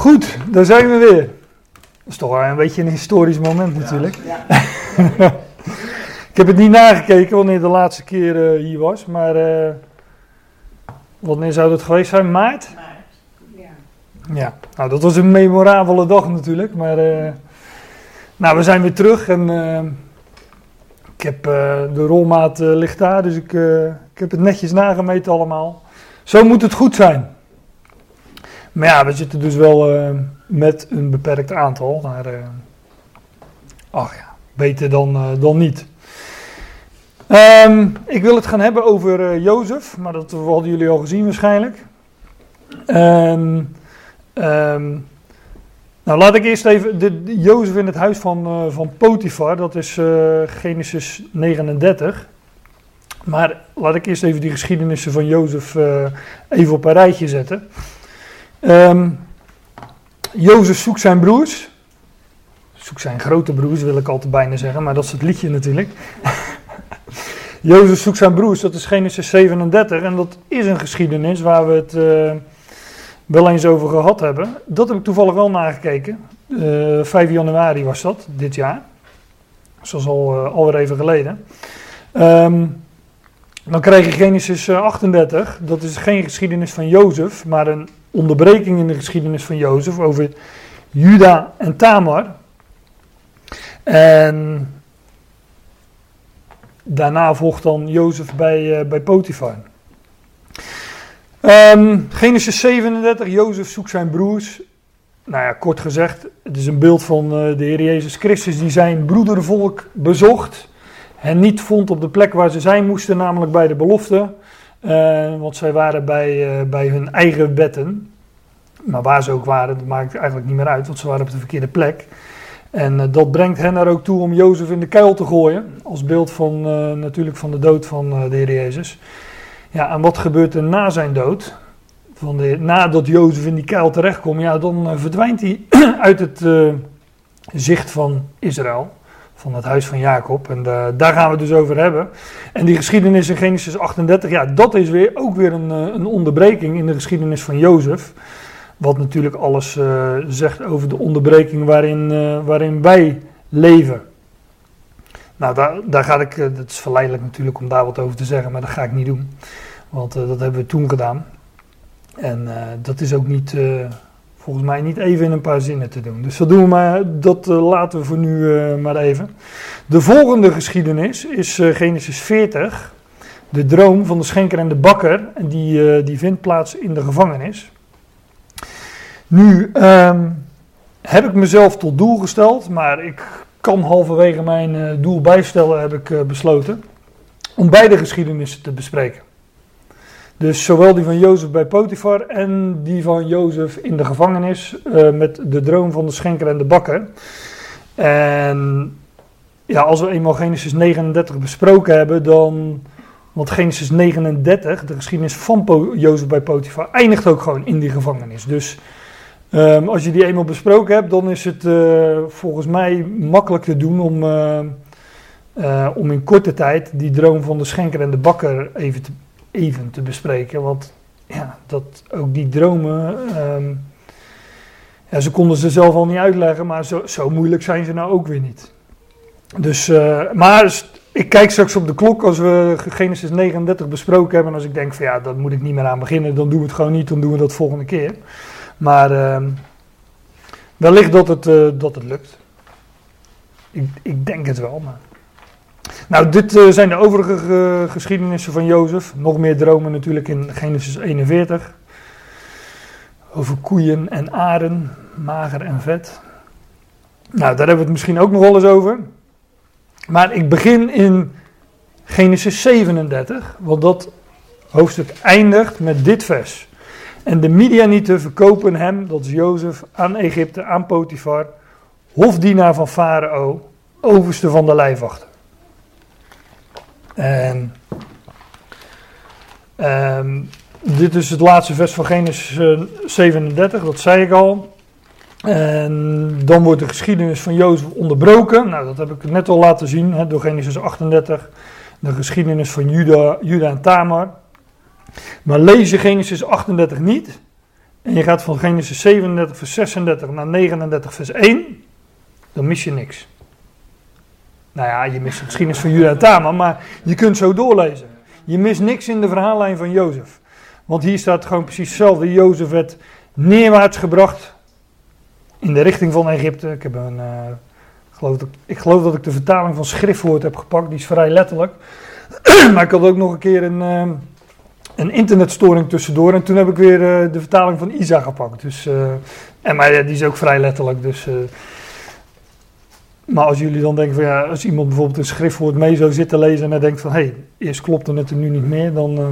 Goed, daar zijn we weer. Dat is toch wel een beetje een historisch moment natuurlijk. Ja. Ik heb het niet nagekeken wanneer de laatste keer eh, hier was, maar eh, wanneer zou dat geweest zijn? Maart? Maar, ja. Ja, nou dat was een memorabele dag natuurlijk, maar eh, nou we zijn weer terug en ik heb de rolmaat ligt daar, dus ik, ik heb het netjes nagemeten allemaal. Zo moet het goed zijn. Maar ja, we zitten dus wel eh, met een beperkt aantal, maar eh, ach ja, beter dan, eh, dan niet. Ehm, ik wil het gaan hebben over Jozef, maar dat hadden jullie al gezien waarschijnlijk. En, ehm, nou, laat ik eerst even. De, Jozef in het huis van, eh, van Potifar, dat is Genesis 39. Maar laat ik eerst even die geschiedenissen van Jozef even op een rijtje zetten. Ehm Jozef zoekt zijn broers. Zoekt zijn grote broers, wil ik altijd bijna zeggen, maar dat is het liedje natuurlijk. Jozef zoekt zijn broers, dat is Genesis 37. En dat is een geschiedenis waar we het eh, wel eens over gehad hebben. Dat heb ik toevallig wel nagekeken. Eh 5 januari was dat, dit jaar. Dus dat is al, eh, alweer even geleden. Ehm, dan krijg je Genesis eh, 38. Dat is geen geschiedenis van Jozef, maar een onderbreking in de geschiedenis van Jozef over Juda en Tamar. En daarna volgt dan Jozef bij, eh, bij Potifar. Ehm, Genesis 37, Jozef zoekt zijn broers. Nou ja, kort gezegd, het is een beeld van eh, de Heer Jezus Christus die zijn broedervolk bezocht. En niet vond op de plek waar ze zijn moesten, namelijk bij de belofte. Eh, want zij waren bij, eh, bij hun eigen wetten. Maar waar ze ook waren, dat maakt eigenlijk niet meer uit, want ze waren op de verkeerde plek. En eh, dat brengt hen er ook toe om Jozef in de kuil te gooien. Als beeld van natuurlijk van de dood van de Heer Jezus. Ja, en wat gebeurt er na zijn dood? Van de, nadat Jozef in die kuil terechtkomt, ja, dan verdwijnt hij uit het zicht van Israël. Van het huis van Jacob. En eh, daar gaan we het dus over hebben. En die geschiedenis in Genesis 38, ja, dat is weer, ook weer een, eh, een onderbreking in de geschiedenis van Jozef. Wat natuurlijk alles eh, zegt over de onderbreking waarin, waarin wij leven. Nou, daar, daar ga ik, dat is verleidelijk natuurlijk om daar wat over te zeggen, maar dat ga ik niet doen. Want dat hebben we toen gedaan. En dat is ook niet, volgens mij niet even in een paar zinnen te doen. Dus dat doen we maar, dat eh, laten we voor nu eh, maar even. De volgende geschiedenis is eh, Genesis 40. De droom van de schenker en de bakker. En die, die vindt plaats in de gevangenis. Nu ehm, heb ik mezelf tot doel gesteld, maar ik kan halverwege mijn doel bijstellen, heb ik besloten. Om beide geschiedenissen te bespreken. Dus zowel die van Jozef bij Potifar en die van Jozef in de gevangenis eh, met de droom van de schenker en de bakker. En ja, als we eenmaal Genesis 39 besproken hebben, dan. Want Genesis 39, de geschiedenis van Jozef bij Potifar, eindigt ook gewoon in die gevangenis. Dus ehm, als je die eenmaal besproken hebt, dan is het eh, volgens mij makkelijk te doen om, eh, om in korte tijd die droom van de schenker en de bakker even te, even te bespreken. Want ja, dat ook die dromen. ehm, ja, ze konden ze zelf al niet uitleggen, maar zo, zo moeilijk zijn ze nou ook weer niet. Dus, eh, maar ik kijk straks op de klok als we Genesis 39 besproken hebben. En als ik denk van ja, daar moet ik niet meer aan beginnen, dan doen we het gewoon niet, dan doen we dat volgende keer. Maar ehm, wellicht dat het, eh, dat het lukt. Ik, ik denk het wel, maar. Nou, dit eh, zijn de overige geschiedenissen van Jozef. Nog meer dromen natuurlijk in Genesis 41. Over koeien en aren, mager en vet. Nou, daar hebben we het misschien ook nog wel eens over. Maar ik begin in Genesis 37, want dat hoofdstuk eindigt met dit vers. En de Midianieten verkopen hem, dat is Jozef, aan Egypte, aan Potifar, hofdienaar van Farao, overste van de lijfwachten. En ehm, dit is het laatste vers van Genesis eh, 37, dat zei ik al. En dan wordt de geschiedenis van Jozef onderbroken. Nou, dat heb ik net al laten zien hè, door Genesis 38. De geschiedenis van Juda, Juda en Tamar. Maar lees je Genesis 38 niet, en je gaat van Genesis 37 vers 36 naar 39 vers 1, dan mis je niks. Nou ja, je mist de geschiedenis van Juda en Tamar, maar je kunt zo doorlezen. Je mist niks in de verhaallijn van Jozef. Want hier staat gewoon precies hetzelfde. Jozef werd neerwaarts gebracht in de richting van Egypte. Ik, heb een, uh, geloof dat, ik geloof dat ik de vertaling van schriftwoord heb gepakt. Die is vrij letterlijk. maar ik had ook nog een keer een, uh, een internetstoring tussendoor. En toen heb ik weer uh, de vertaling van Isa gepakt. Dus, en maar die is ook vrij letterlijk. Dus maar als jullie dan denken van ja, als iemand bijvoorbeeld een schriftwoord mee zou zitten lezen en hij denkt van hé, hey, eerst klopte het er nu niet meer, dan uh,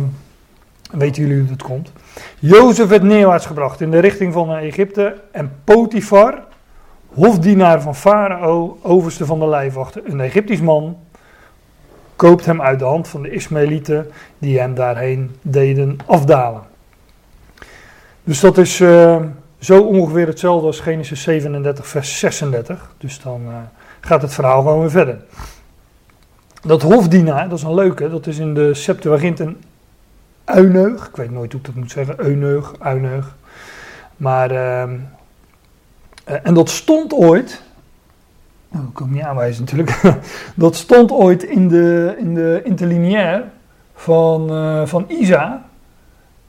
weten jullie hoe het komt. Jozef werd neerwaarts gebracht in de richting van Egypte en Potifar, hofdienaar van Farao, overste van de lijfwachten, een Egyptisch man, koopt hem uit de hand van de Ismaëlieten die hem daarheen deden afdalen. Dus dat is uh, zo ongeveer hetzelfde als Genesis 37, vers 36. Dus dan gaat het verhaal gewoon weer verder. Dat hofdienaar, dat is een leuke, dat is in de Septuagint een uineug. Ik weet nooit hoe ik dat moet zeggen, euneug, uineug. Maar, uh, en dat stond ooit, oh, dat kan ik niet aanwijzen natuurlijk, dat stond ooit in de, in de interlineair van, uh, van Isa.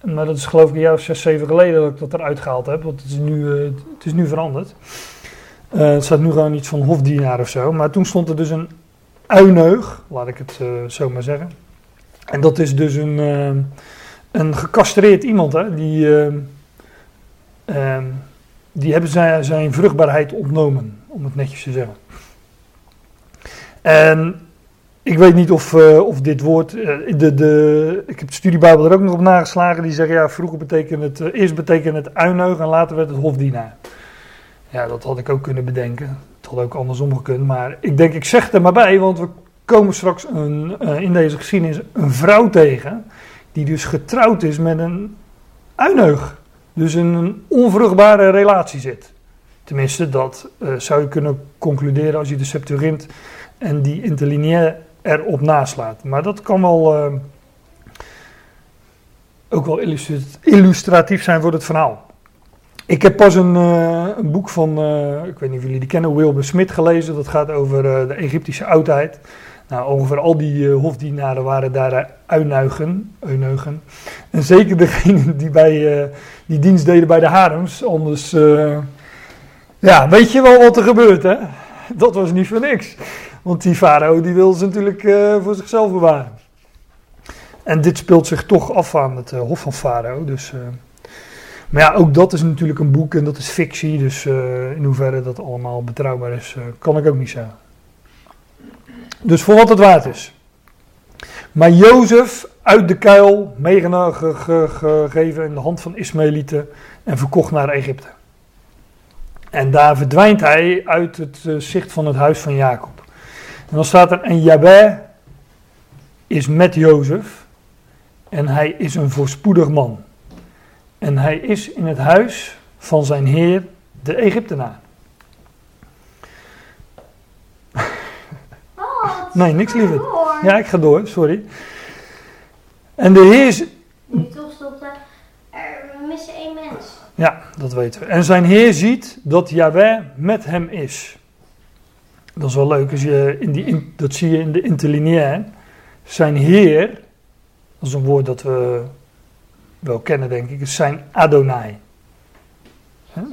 Maar dat is geloof ik een jaar of zes, zeven geleden dat ik dat eruit gehaald heb, want het is nu, uh, het is nu veranderd. Uh, het staat nu gewoon iets van hofdienaar of zo. Maar toen stond er dus een uineug, laat ik het uh, zo maar zeggen. En dat is dus een, uh, een gecastreerd iemand, hè, die, ehm, die hebben zijn, zijn vruchtbaarheid ontnomen, om het netjes te zeggen. En ik weet niet of, of dit woord, de, de, ik heb de studiebijbel er ook nog op nageslagen, die zeggen ja, vroeger betekent het, eerst betekent het uineug en later werd het hofdienaar. Ja, dat had ik ook kunnen bedenken. Het had ook andersom gekund. Maar ik denk, ik zeg er maar bij, want we komen straks een, uh, in deze geschiedenis een vrouw tegen. Die dus getrouwd is met een uineug. Dus in een onvruchtbare relatie zit. Tenminste, dat uh, zou je kunnen concluderen als je de Septuagint en die interlineair erop naslaat. Maar dat kan wel uh, ook wel illustratief zijn voor het verhaal. Ik heb pas een, uh, een boek van, uh, ik weet niet of jullie die kennen, Wilbur Smith gelezen. Dat gaat over uh, de Egyptische oudheid. Nou, ongeveer al die hofdienaren waren daar uinuigen. En zeker degenen die, bij, die dienst deden bij de harems. Anders, ja, weet je wel wat er gebeurt, hè? Dat was niet voor niks. Want die farao die wil ze natuurlijk voor zichzelf bewaren. En dit speelt zich toch af aan het hof van farao, dus... Maar ja, ook dat is natuurlijk een boek en dat is fictie. Dus uh, in hoeverre dat allemaal betrouwbaar is, uh, kan ik ook niet zeggen. Dus voor wat het waard is. Maar Jozef uit de kuil meegegeven in de hand van Ismaëlieten en verkocht naar Egypte. En daar verdwijnt hij uit het uh, zicht van het huis van Jacob. En dan staat er, en Jabé is met Jozef en hij is een voorspoedig man. En hij is in het huis van zijn heer, de Egyptenaar. Oh, nee, niks liever. Ja, ik ga door, sorry. En de heer is... Die stopte, er missen één mens. Ja, dat weten we. En zijn heer ziet dat Yahweh met hem is. Dat is wel leuk, als je in die, dat zie je in de interlineair. Zijn heer, dat is een woord dat we wel kennen, denk ik, is zijn Adonai.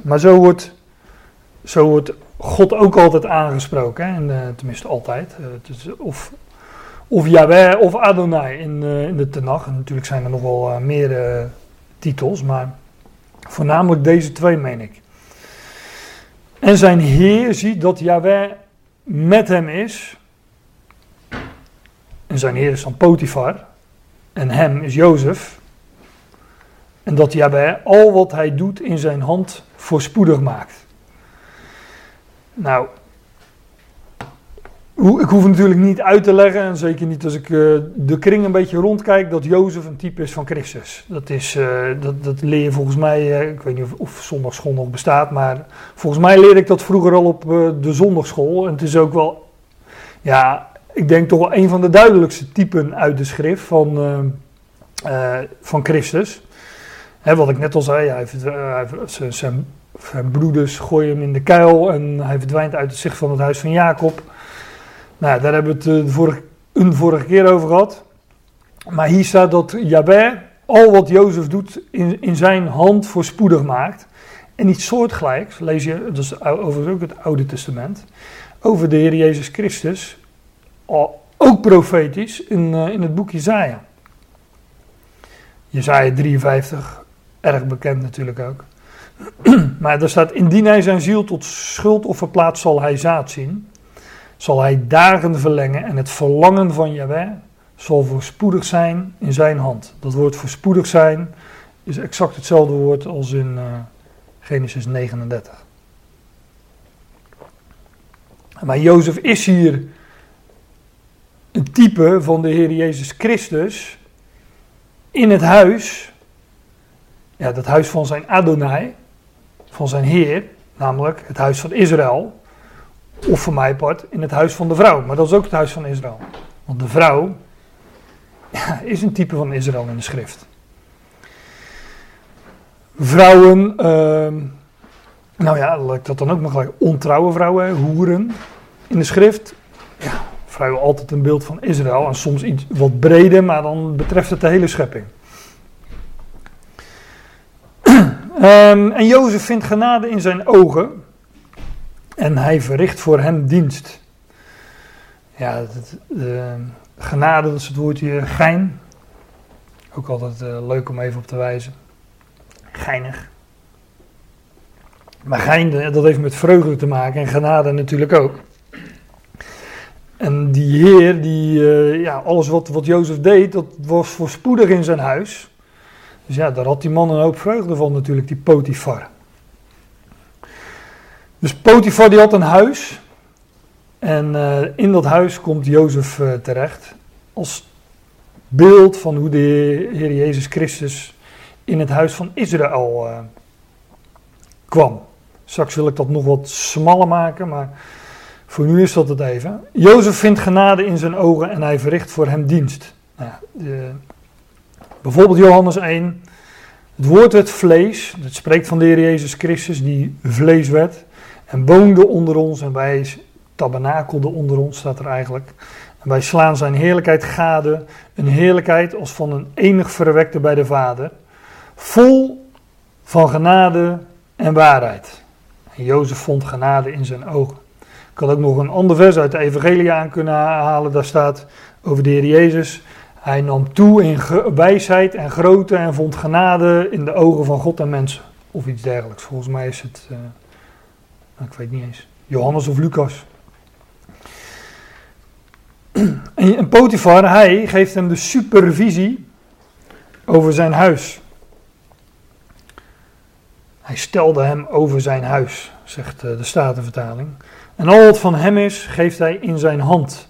Maar zo wordt, zo wordt God ook altijd aangesproken, hè? En, uh, tenminste altijd. Uh, of, of Yahweh of Adonai in, uh, in de Tenach. natuurlijk zijn er nog wel meer titels, maar voornamelijk deze twee meen ik. En zijn Heer ziet dat Yahweh met hem is. En zijn Heer is dan Potifar. En hem is Jozef. En dat Jabé al wat hij doet in zijn hand voorspoedig maakt. Nou, ik hoef natuurlijk niet uit te leggen, en zeker niet als ik uh, de kring een beetje rondkijk, dat Jozef een type is van Christus. Dat, is, uh, dat, dat leer je volgens mij, uh, ik weet niet of, zondagschool nog bestaat, maar volgens mij leerde ik dat vroeger al op de zondagschool. En het is ook wel, ja, ik denk toch wel een van de duidelijkste typen uit de schrift van, van Christus Wat ik net al zei, hij eh, hij zijn- zijn, broeders gooien hem in de kuil en hij verdwijnt uit het zicht van het huis van Jacob. Nou, daar hebben we het eh, de een vorige keer over gehad. Maar hier staat dat Jabé al wat Jozef doet in, in zijn hand voorspoedig maakt. En iets soortgelijks, lees je, dat is overigens ook het Oude Testament, over de Heer Jezus Christus, ook profetisch, in, eh, in het boek Jezaja. Jezaja 53, erg bekend natuurlijk ook. maar daar staat, indien hij zijn ziel tot schuldoffer plaatst, zal hij zaad zien. Zal hij dagen verlengen en het verlangen van Jahweh zal voorspoedig zijn in zijn hand. Dat woord voorspoedig zijn is exact hetzelfde woord als in eh, Genesis 39. Maar Jozef is hier een type van de Heer Jezus Christus in het huis, ja, dat huis van zijn Adonai, van zijn Heer, namelijk het huis van Israël, of voor mij part in het huis van de vrouw, maar dat is ook het huis van Israël. Want de vrouw ja, is een type van Israël in de schrift. Vrouwen, ehm, nou ja, laat dat dan ook maar gelijk, ontrouwe vrouwen, hoeren in de schrift. Ja, vrouwen altijd een beeld van Israël en soms iets wat breder, maar dan betreft het de hele schepping. Ehm, en Jozef vindt genade in zijn ogen en hij verricht voor hem dienst. Ja, het, eh, genade, dat is het woordje gein. Ook altijd eh, leuk om even op te wijzen. Geinig. Maar gein, eh, dat heeft met vreugde te maken en genade natuurlijk ook. En die heer, die, eh, ja, alles wat, wat Jozef deed, dat was voorspoedig in zijn huis. Dus ja, daar had die man een hoop vreugde van natuurlijk, die Potifar. Dus Potifar die had een huis. En eh, in dat huis komt Jozef eh, terecht. Als beeld van hoe de Heer Jezus Christus in het huis van Israël eh, kwam. Straks wil ik dat nog wat smaller maken, maar voor nu is dat het even. Jozef vindt genade in zijn ogen en hij verricht voor hem dienst. Nou de- bijvoorbeeld Johannes 1. Het woord werd vlees. Het spreekt van de Heer Jezus Christus die vlees werd. En woonde onder ons en wij tabernakelde onder ons, staat er eigenlijk. En wij slaan zijn heerlijkheid gade. Een heerlijkheid als van een enig verwekte bij de Vader. Vol van genade en waarheid. En Jozef vond genade in zijn ogen. Ik had ook nog een ander vers uit de Evangelie aan kunnen halen. Daar staat over de Heer Jezus. Hij nam toe in wijsheid en grootte en vond genade in de ogen van God en mensen. Of iets dergelijks. Volgens mij is het, eh, nou, ik weet niet eens, Johannes of Lucas. En en Potifar, hij geeft hem de supervisie over zijn huis. Hij stelde hem over zijn huis, zegt eh, de Statenvertaling. En al wat van hem is, geeft hij in zijn hand.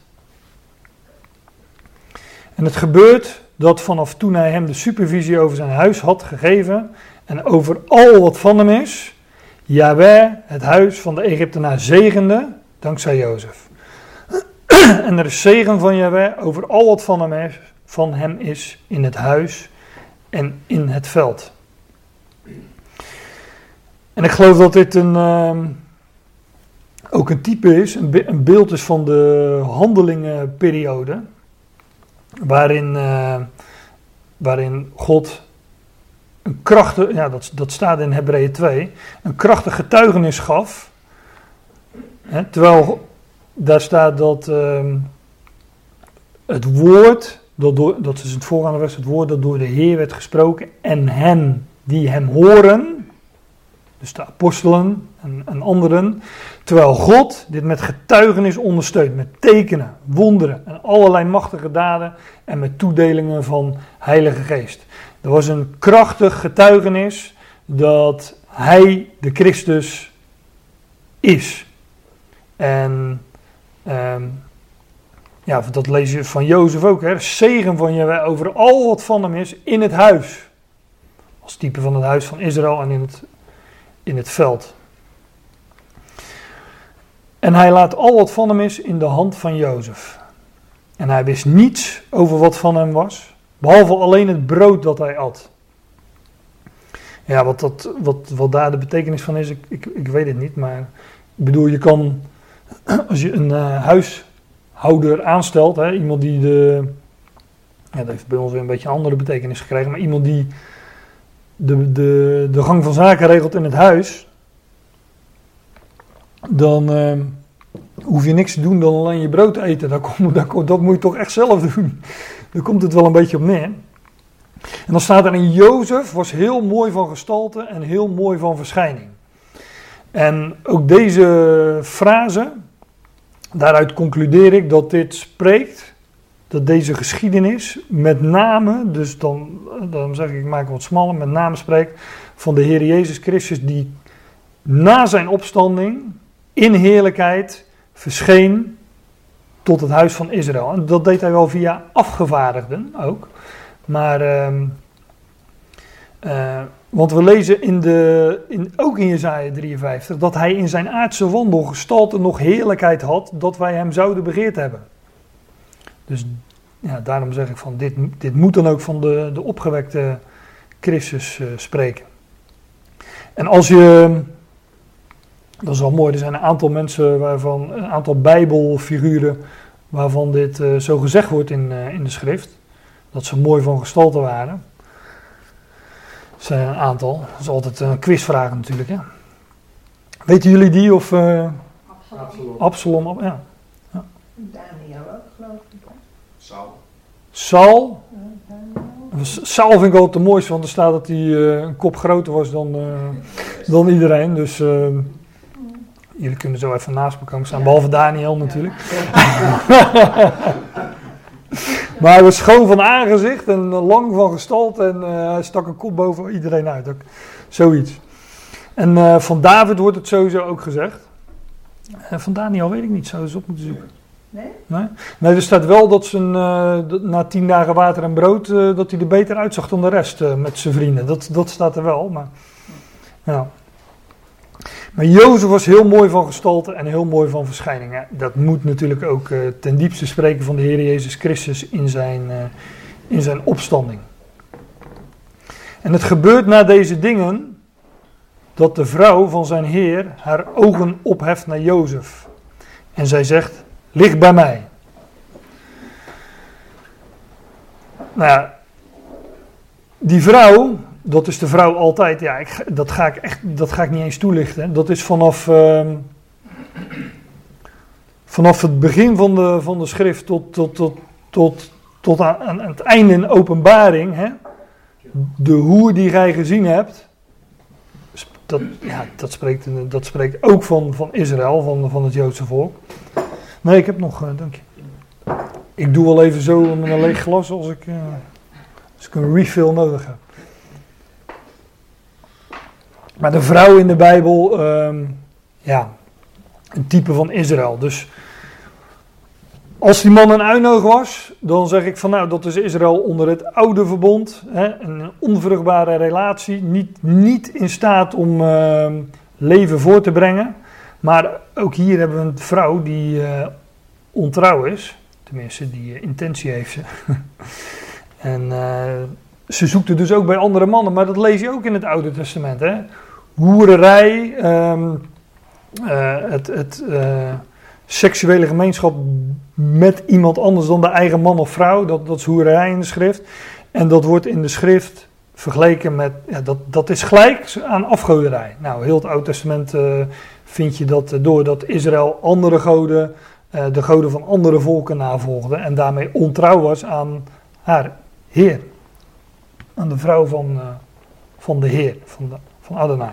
En het gebeurt dat vanaf toen hij hem de supervisie over zijn huis had gegeven en over al wat van hem is, Yahweh het huis van de Egyptenaar zegende, dankzij Jozef. en er is zegen van Yahweh over al wat van hem, is, van hem is in het huis en in het veld. En ik geloof dat dit een, ehm, ook een type is, een, een beeld is van de handelingenperiode. Waarin, eh, waarin God een krachtige, ja, dat, dat staat in Hebreeën 2, een krachtig getuigenis gaf. Hè, terwijl daar staat dat ehm, het woord, dat, door, dat is het voorgaande vers, het woord dat door de Heer werd gesproken en hen die hem horen, dus de apostelen en, en anderen, terwijl God dit met getuigenis ondersteunt, met tekenen, wonderen en allerlei machtige daden en met toedelingen van Heilige Geest. Er was een krachtig getuigenis dat Hij de Christus is. En ehm, ja, dat lees je van Jozef ook. Hè? Zegen van je over al wat van hem is in het huis. Als type van het huis van Israël en in het, in het veld. En hij laat al wat van hem is in de hand van Jozef. En hij wist niets over wat van hem was, behalve alleen het brood dat hij at. Ja, wat, dat, wat, wat daar de betekenis van is, ik, ik, ik weet het niet. Maar ik bedoel, je kan, als je een uh, huishouder aanstelt, hè, iemand die de, ja, dat heeft bij ons weer een beetje een andere betekenis gekregen, maar iemand die de, de, de gang van zaken regelt in het huis, dan uh, hoef je niks te doen dan alleen je brood te eten. Dat, komt, dat, dat moet je toch echt zelf doen. Daar komt het wel een beetje op neer. En dan staat er in Jozef was heel mooi van gestalte en heel mooi van verschijning. En ook deze frase, daaruit concludeer ik dat dit spreekt, dat deze geschiedenis met name, dus dan, dan zeg ik, ik maak wat smaller, met name spreekt van de Heer Jezus Christus die na zijn opstanding in heerlijkheid verscheen tot het huis van Israël. En dat deed hij wel via afgevaardigden ook. Maar, uh, uh, want we lezen in de, in, ook in Jezaja 53 dat hij in zijn aardse wandel gestalte nog heerlijkheid had dat wij hem zouden begeerd hebben. Dus ja, daarom zeg ik van dit, dit moet dan ook van de, de opgewekte Christus uh, spreken. En als je, dat is wel mooi, er zijn een aantal mensen waarvan, een aantal bijbelfiguren waarvan dit uh, zo gezegd wordt in, in de schrift dat ze mooi van gestalte waren. Er zijn een aantal. Dat is altijd een quizvraag natuurlijk. Hè? Weten jullie die of... Uh, Absalom. Absalom, ja. ja. Daniel ook, geloof ik. Saul. Saul. Saul vind ik altijd de mooiste, want er staat dat hij uh, een kop groter was dan, uh, dan iedereen. Dus uh, jullie kunnen zo even naast me komen staan, behalve Daniel natuurlijk. Maar hij was schoon van aangezicht en lang van gestalte en uh, hij stak een kop boven iedereen uit. Ook, zoiets. En uh, van David wordt het sowieso ook gezegd. Uh, van Daniel weet ik niet, zou eens op moeten zoeken. Nee? Nee? Nee, er staat wel dat ze na tien dagen water en brood, dat hij er beter uitzag dan de rest met zijn vrienden. Dat, dat staat er wel, maar ja. Maar Jozef was heel mooi van gestalte en heel mooi van verschijning. Dat moet natuurlijk ook uh, ten diepste spreken van de Heer Jezus Christus in zijn, uh, in zijn opstanding. En het gebeurt na deze dingen dat de vrouw van zijn Heer haar ogen opheft naar Jozef. En zij zegt, lig bij mij. Nou die vrouw, dat is de vrouw altijd. Ja, ik, dat, ga ik echt, dat ga ik niet eens toelichten. Dat is vanaf, uh, vanaf het begin van de, van de schrift tot, tot, tot, tot, tot aan, het einde in openbaring. Hè? De hoer die gij gezien hebt. Dat, ja, dat, spreekt, dat spreekt ook van, van Israël, van, van het Joodse volk. Nee, ik heb nog, uh, dank je. Ik doe wel even zo met een leeg glas als ik, uh, als ik een refill nodig heb. Maar de vrouw in de Bijbel, um, ja, een type van Israël. Dus als die man een uinoog was, dan zeg ik van nou, dat is Israël onder het oude verbond. Hè, een onvruchtbare relatie, niet, niet in staat om uh, leven voor te brengen. Maar ook hier hebben we een vrouw die uh, ontrouw is. Tenminste, die uh, intentie heeft ze. en uh, ze zoekt het dus ook bij andere mannen, maar dat lees je ook in het Oude Testament. Hè? Hoererij, um, uh, het, het uh, seksuele gemeenschap met iemand anders dan de eigen man of vrouw, dat, dat is hoererij in de schrift. En dat wordt in de schrift vergeleken met, ja, dat, dat is gelijk aan afgoderij. Nou, heel het Oude Testament uh, vind je dat doordat Israël andere goden, de goden van andere volken navolgde en daarmee ontrouw was aan haar Heer. Aan de vrouw van, van de Heer, van, van Adonai.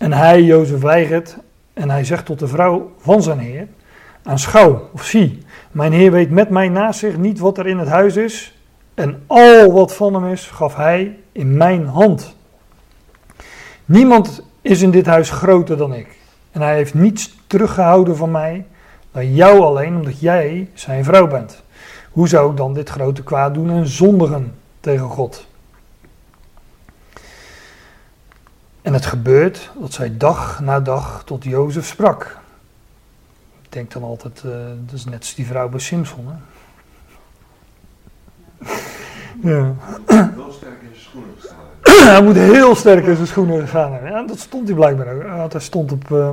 En hij, Jozef, weigert en hij zegt tot de vrouw van zijn heer, aanschouw of zie, mijn heer weet met mij naast zich niet wat er in het huis is en al wat van hem is gaf hij in mijn hand. Niemand is in dit huis groter dan ik en hij heeft niets teruggehouden van mij dan jou alleen omdat jij zijn vrouw bent. Hoe zou ik dan dit grote kwaad doen en zondigen tegen God? En het gebeurt dat zij dag na dag tot Jozef sprak. Ik denk dan altijd, uh, dat is net als die vrouw bij Simpson. Hè? Ja. Wel sterk in zijn schoenen gestaan. hij moet heel sterk in zijn schoenen gaan. Ja, dat stond hij blijkbaar ook. Want hij stond op... eh,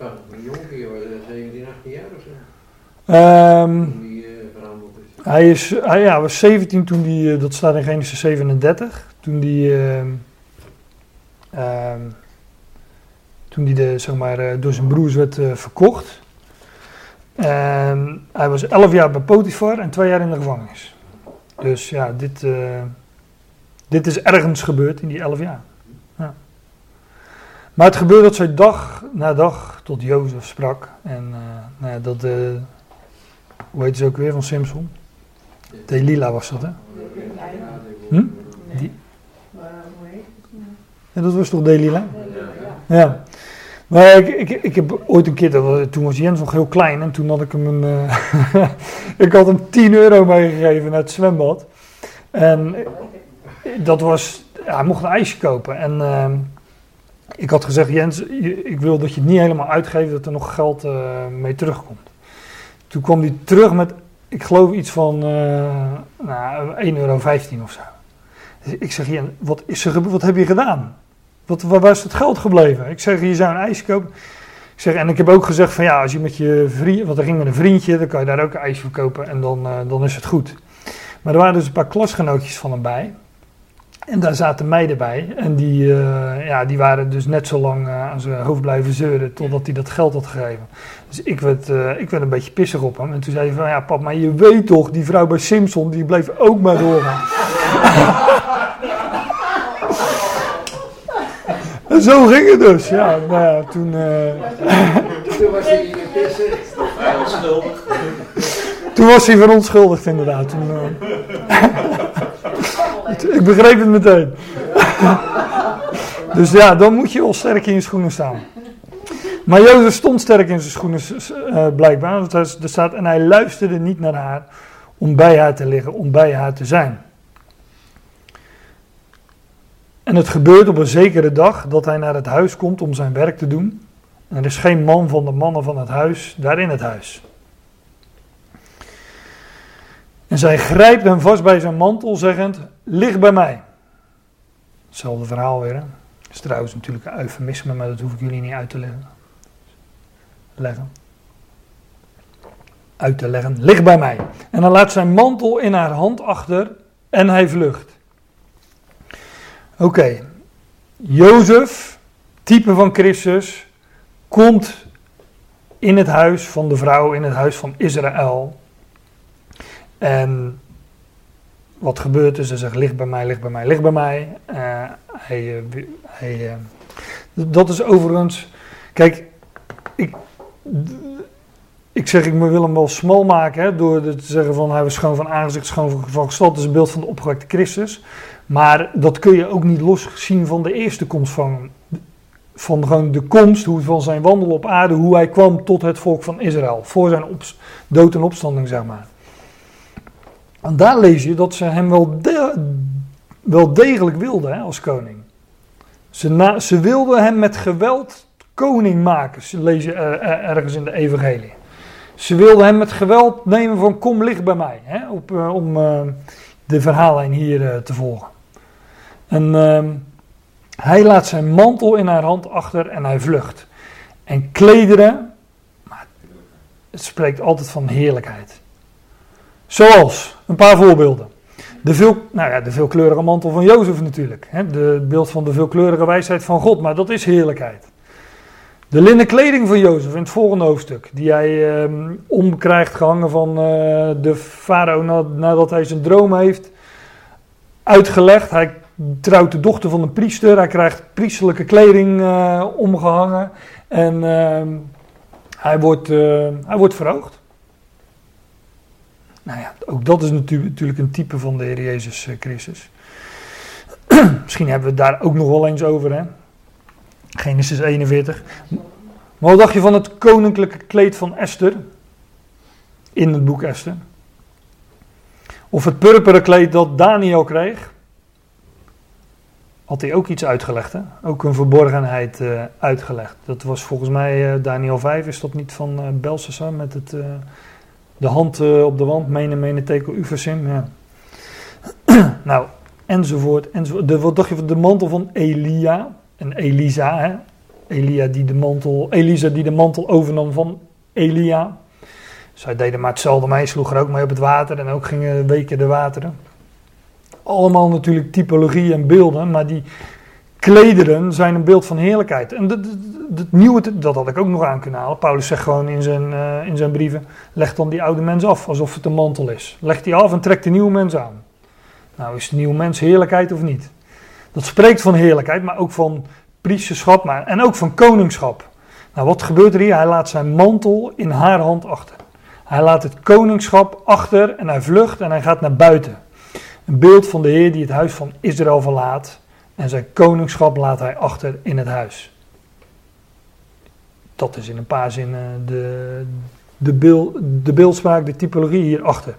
Oh, een jonkie, hoor, 17, 18 jaar of zo. ehm, die eh, hij is, hij ja, was 17 toen hij, eh, dat staat in Genesis 37, toen hij, ehm, ehm, toen hij de, zeg maar, eh, door zijn broers werd eh, verkocht. En hij was 11 jaar bij Potifar en 2 jaar in de gevangenis. Dus ja, dit, eh, dit is ergens gebeurd in die 11 jaar. Ja. Maar het gebeurde dat zij dag na dag tot Jozef sprak. En nou ja, dat, hoe heet ze ook weer van Simpson? Delila was dat, hè? Hm? Die- Maar hoe heet het? Ja, dat was toch Delila? Ja. Maar ik, ik, ik heb ooit een keer, dat toen was Jens nog heel klein en toen had ik hem een, eh, ik had hem 10 euro meegegeven naar het zwembad. En dat was, ja, hij mocht een ijsje kopen. En ehm, ik had gezegd, Jens, je- ik wil dat je het niet helemaal uitgeeft, dat er nog geld eh, mee terugkomt. Toen kwam hij terug met, ik geloof iets van eh nou, 1,15 euro of zo. Ik zeg, Jens, wat, is er, wat heb je gedaan? Wat, waar, is het geld gebleven? Ik zeg, je zou een ijsje kopen. Ik zeg, en ik heb ook gezegd van ja, als je met je vriend, want er ging met een vriendje, dan kan je daar ook een ijsje voor kopen en dan, eh, dan is het goed. Maar er waren dus een paar klasgenootjes van hem bij. En daar zaten meiden bij. En die, eh, ja, die waren dus net zo lang eh, aan zijn hoofd blijven zeuren totdat hij dat geld had gegeven. Dus ik werd, ik werd een beetje pissig op hem. En toen zei hij van ja pap, maar je weet toch, die vrouw bij Simpson, die bleef ook maar doorgaan. en zo ging het dus. Ja, nou ja, toen... eh, Toen was hij pissen. Vrij onschuldig. Toen was hij verontschuldigd inderdaad. Toen, eh, ik begreep het meteen. dus ja, dan moet je wel sterk in je schoenen staan. Maar Jozef stond sterk in zijn schoenen eh, blijkbaar. Want er staat, en hij luisterde niet naar haar om bij haar te liggen, om bij haar te zijn. En het gebeurt op een zekere dag dat hij naar het huis komt om zijn werk te doen. En er is geen man van de mannen van het huis daar in het huis. En zij grijpt hem vast bij zijn mantel, zeggend: Lig bij mij. Hetzelfde verhaal weer. Hè? Dat is trouwens natuurlijk een eufemisme, maar dat hoef ik jullie niet uit te leggen. Leggen. Uit te leggen. Lig bij mij. En dan laat zijn mantel in haar hand achter en hij vlucht. Oké. Jozef, type van Christus, komt in het huis van de vrouw, in het huis van Israël. En wat gebeurt is, hij zegt, lig bij mij, lig bij mij, lig bij mij. Eh, hij, eh, hij, eh, dat is overigens, kijk, ik, ik zeg, ik wil hem wel smal maken, hè, door te zeggen van hij was schoon van aangezicht, schoon van, van gestalte, dat is een beeld van de opgewekte Christus. Maar dat kun je ook niet loszien van de eerste komst van, van gewoon de komst, hoe van zijn wandel op aarde, hoe hij kwam tot het volk van Israël, voor zijn dood en opstanding, zeg maar. En daar lees je dat ze hem wel, wel degelijk wilden hè, als koning. Ze, na- ze wilden hem met geweld koning maken, ze lees je er- er- ergens in de evangelie. Ze wilden hem met geweld nemen van kom lig bij mij, hè, op, eh, om eh, de verhaallijn hier eh, te volgen. En ehm, hij laat zijn mantel in haar hand achter en hij vlucht. En klederen, maar het spreekt altijd van heerlijkheid. Zoals, een paar voorbeelden. De, veel, nou ja, de veelkleurige mantel van Jozef natuurlijk. Hè, de, beeld van de veelkleurige wijsheid van God, maar dat is heerlijkheid. De linnen kleding van Jozef in het volgende hoofdstuk, die hij ehm, omkrijgt gehangen van eh, de farao na- nadat hij zijn droom heeft uitgelegd. Hij trouwt de dochter van een priester, hij krijgt priesterlijke kleding eh, omgehangen en ehm, hij, wordt, eh, hij wordt verhoogd. Nou ja, ook dat is natu- natuurlijk een type van de Heer Jezus eh, Christus. Misschien hebben we het daar ook nog wel eens over, hè? Genesis 41. Maar wat dacht je van het koninklijke kleed van Esther? In het boek Esther. Of het purperen kleed dat Daniel kreeg? Had hij ook iets uitgelegd, hè? Ook een verborgenheid eh, uitgelegd. Dat was volgens mij eh, Daniel 5, is dat niet van Belshazzar met het... de hand op de wand, mene, mene, tekel, uversim. Ja. nou, enzovoort, enzovoort. De, wat dacht je van de mantel van Elia en Elisa, hè? Elia die de mantel, Elisa die de mantel overnam van Elia. Zij deden maar hetzelfde mee, sloeg er ook mee op het water en ook gingen weken de wateren. Allemaal natuurlijk typologie en beelden, maar die klederen zijn een beeld van heerlijkheid. En het nieuwe, dat had ik ook nog aan kunnen halen. Paulus zegt gewoon in zijn, uh, in zijn brieven, leg dan die oude mens af, alsof het een mantel is. Leg die af en trek de nieuwe mens aan. Nou, is de nieuwe mens heerlijkheid of niet? Dat spreekt van heerlijkheid, maar ook van priesterschap maar, en ook van koningschap. Nou, wat gebeurt er hier? Hij laat zijn mantel in haar hand achter. Hij laat het koningschap achter en hij vlucht en hij gaat naar buiten. Een beeld van de Heer die het huis van Israël verlaat en zijn koningschap laat hij achter in het huis. Dat is in een paar zinnen de, de, beeld, de beeldspraak, de typologie hierachter.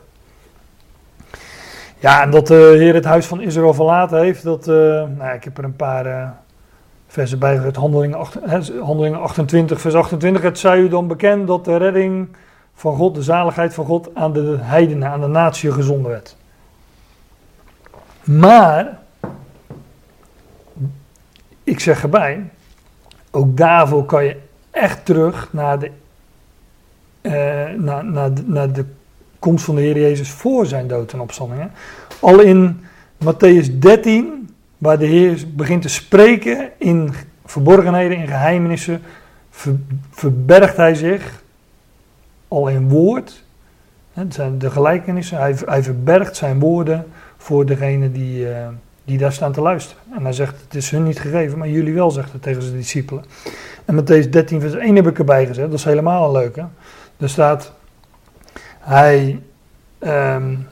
Ja, en dat de Heer het huis van Israël verlaten heeft, dat, uh, nou, ik heb er een paar uh, versen bij het handelingen, handelingen 28, vers 28. Het zij u dan bekend dat de redding van God, de zaligheid van God aan de heidenen, aan de natie gezonden werd. Maar, ik zeg erbij, ook daarvoor kan je echt terug naar de, uh, naar, naar, de, naar de komst van de Heer Jezus voor zijn dood en opstanding. Al in Matthäus 13, waar de Heer begint te spreken in verborgenheden, in geheimenissen, verbergt hij zich al in woord. Het zijn de gelijkenissen. Hij, hij verbergt zijn woorden voor degene die, uh, die daar staan te luisteren. En hij zegt: Het is hun niet gegeven, maar jullie wel, zegt het tegen zijn discipelen. En met deze 13 vers 1 heb ik erbij gezet. Dat is helemaal een leuke. Er staat: Hij um,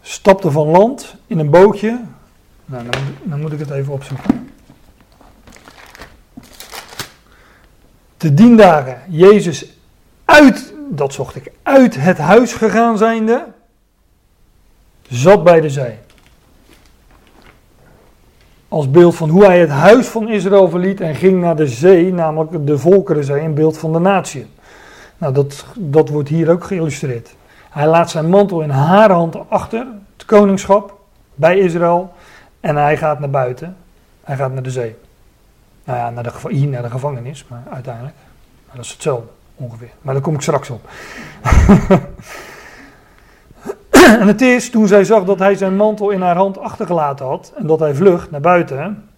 stapte van land in een bootje. Nou, dan, dan moet ik het even opzoeken. Te dien dagen Jezus uit, dat zocht ik, uit het huis gegaan zijnde, zat bij de zee. Als beeld van hoe hij het huis van Israël verliet en ging naar de zee, namelijk de Volkerenzee, een beeld van de natie. Nou, dat, dat wordt hier ook geïllustreerd. Hij laat zijn mantel in haar hand achter, het koningschap, bij Israël, en hij gaat naar buiten. Hij gaat naar de zee. Nou ja, naar de, hier naar de gevangenis, maar uiteindelijk. Maar dat is hetzelfde ongeveer. Maar daar kom ik straks op. en het is toen zij zag dat hij zijn mantel in haar hand achtergelaten had en dat hij vlucht naar buiten.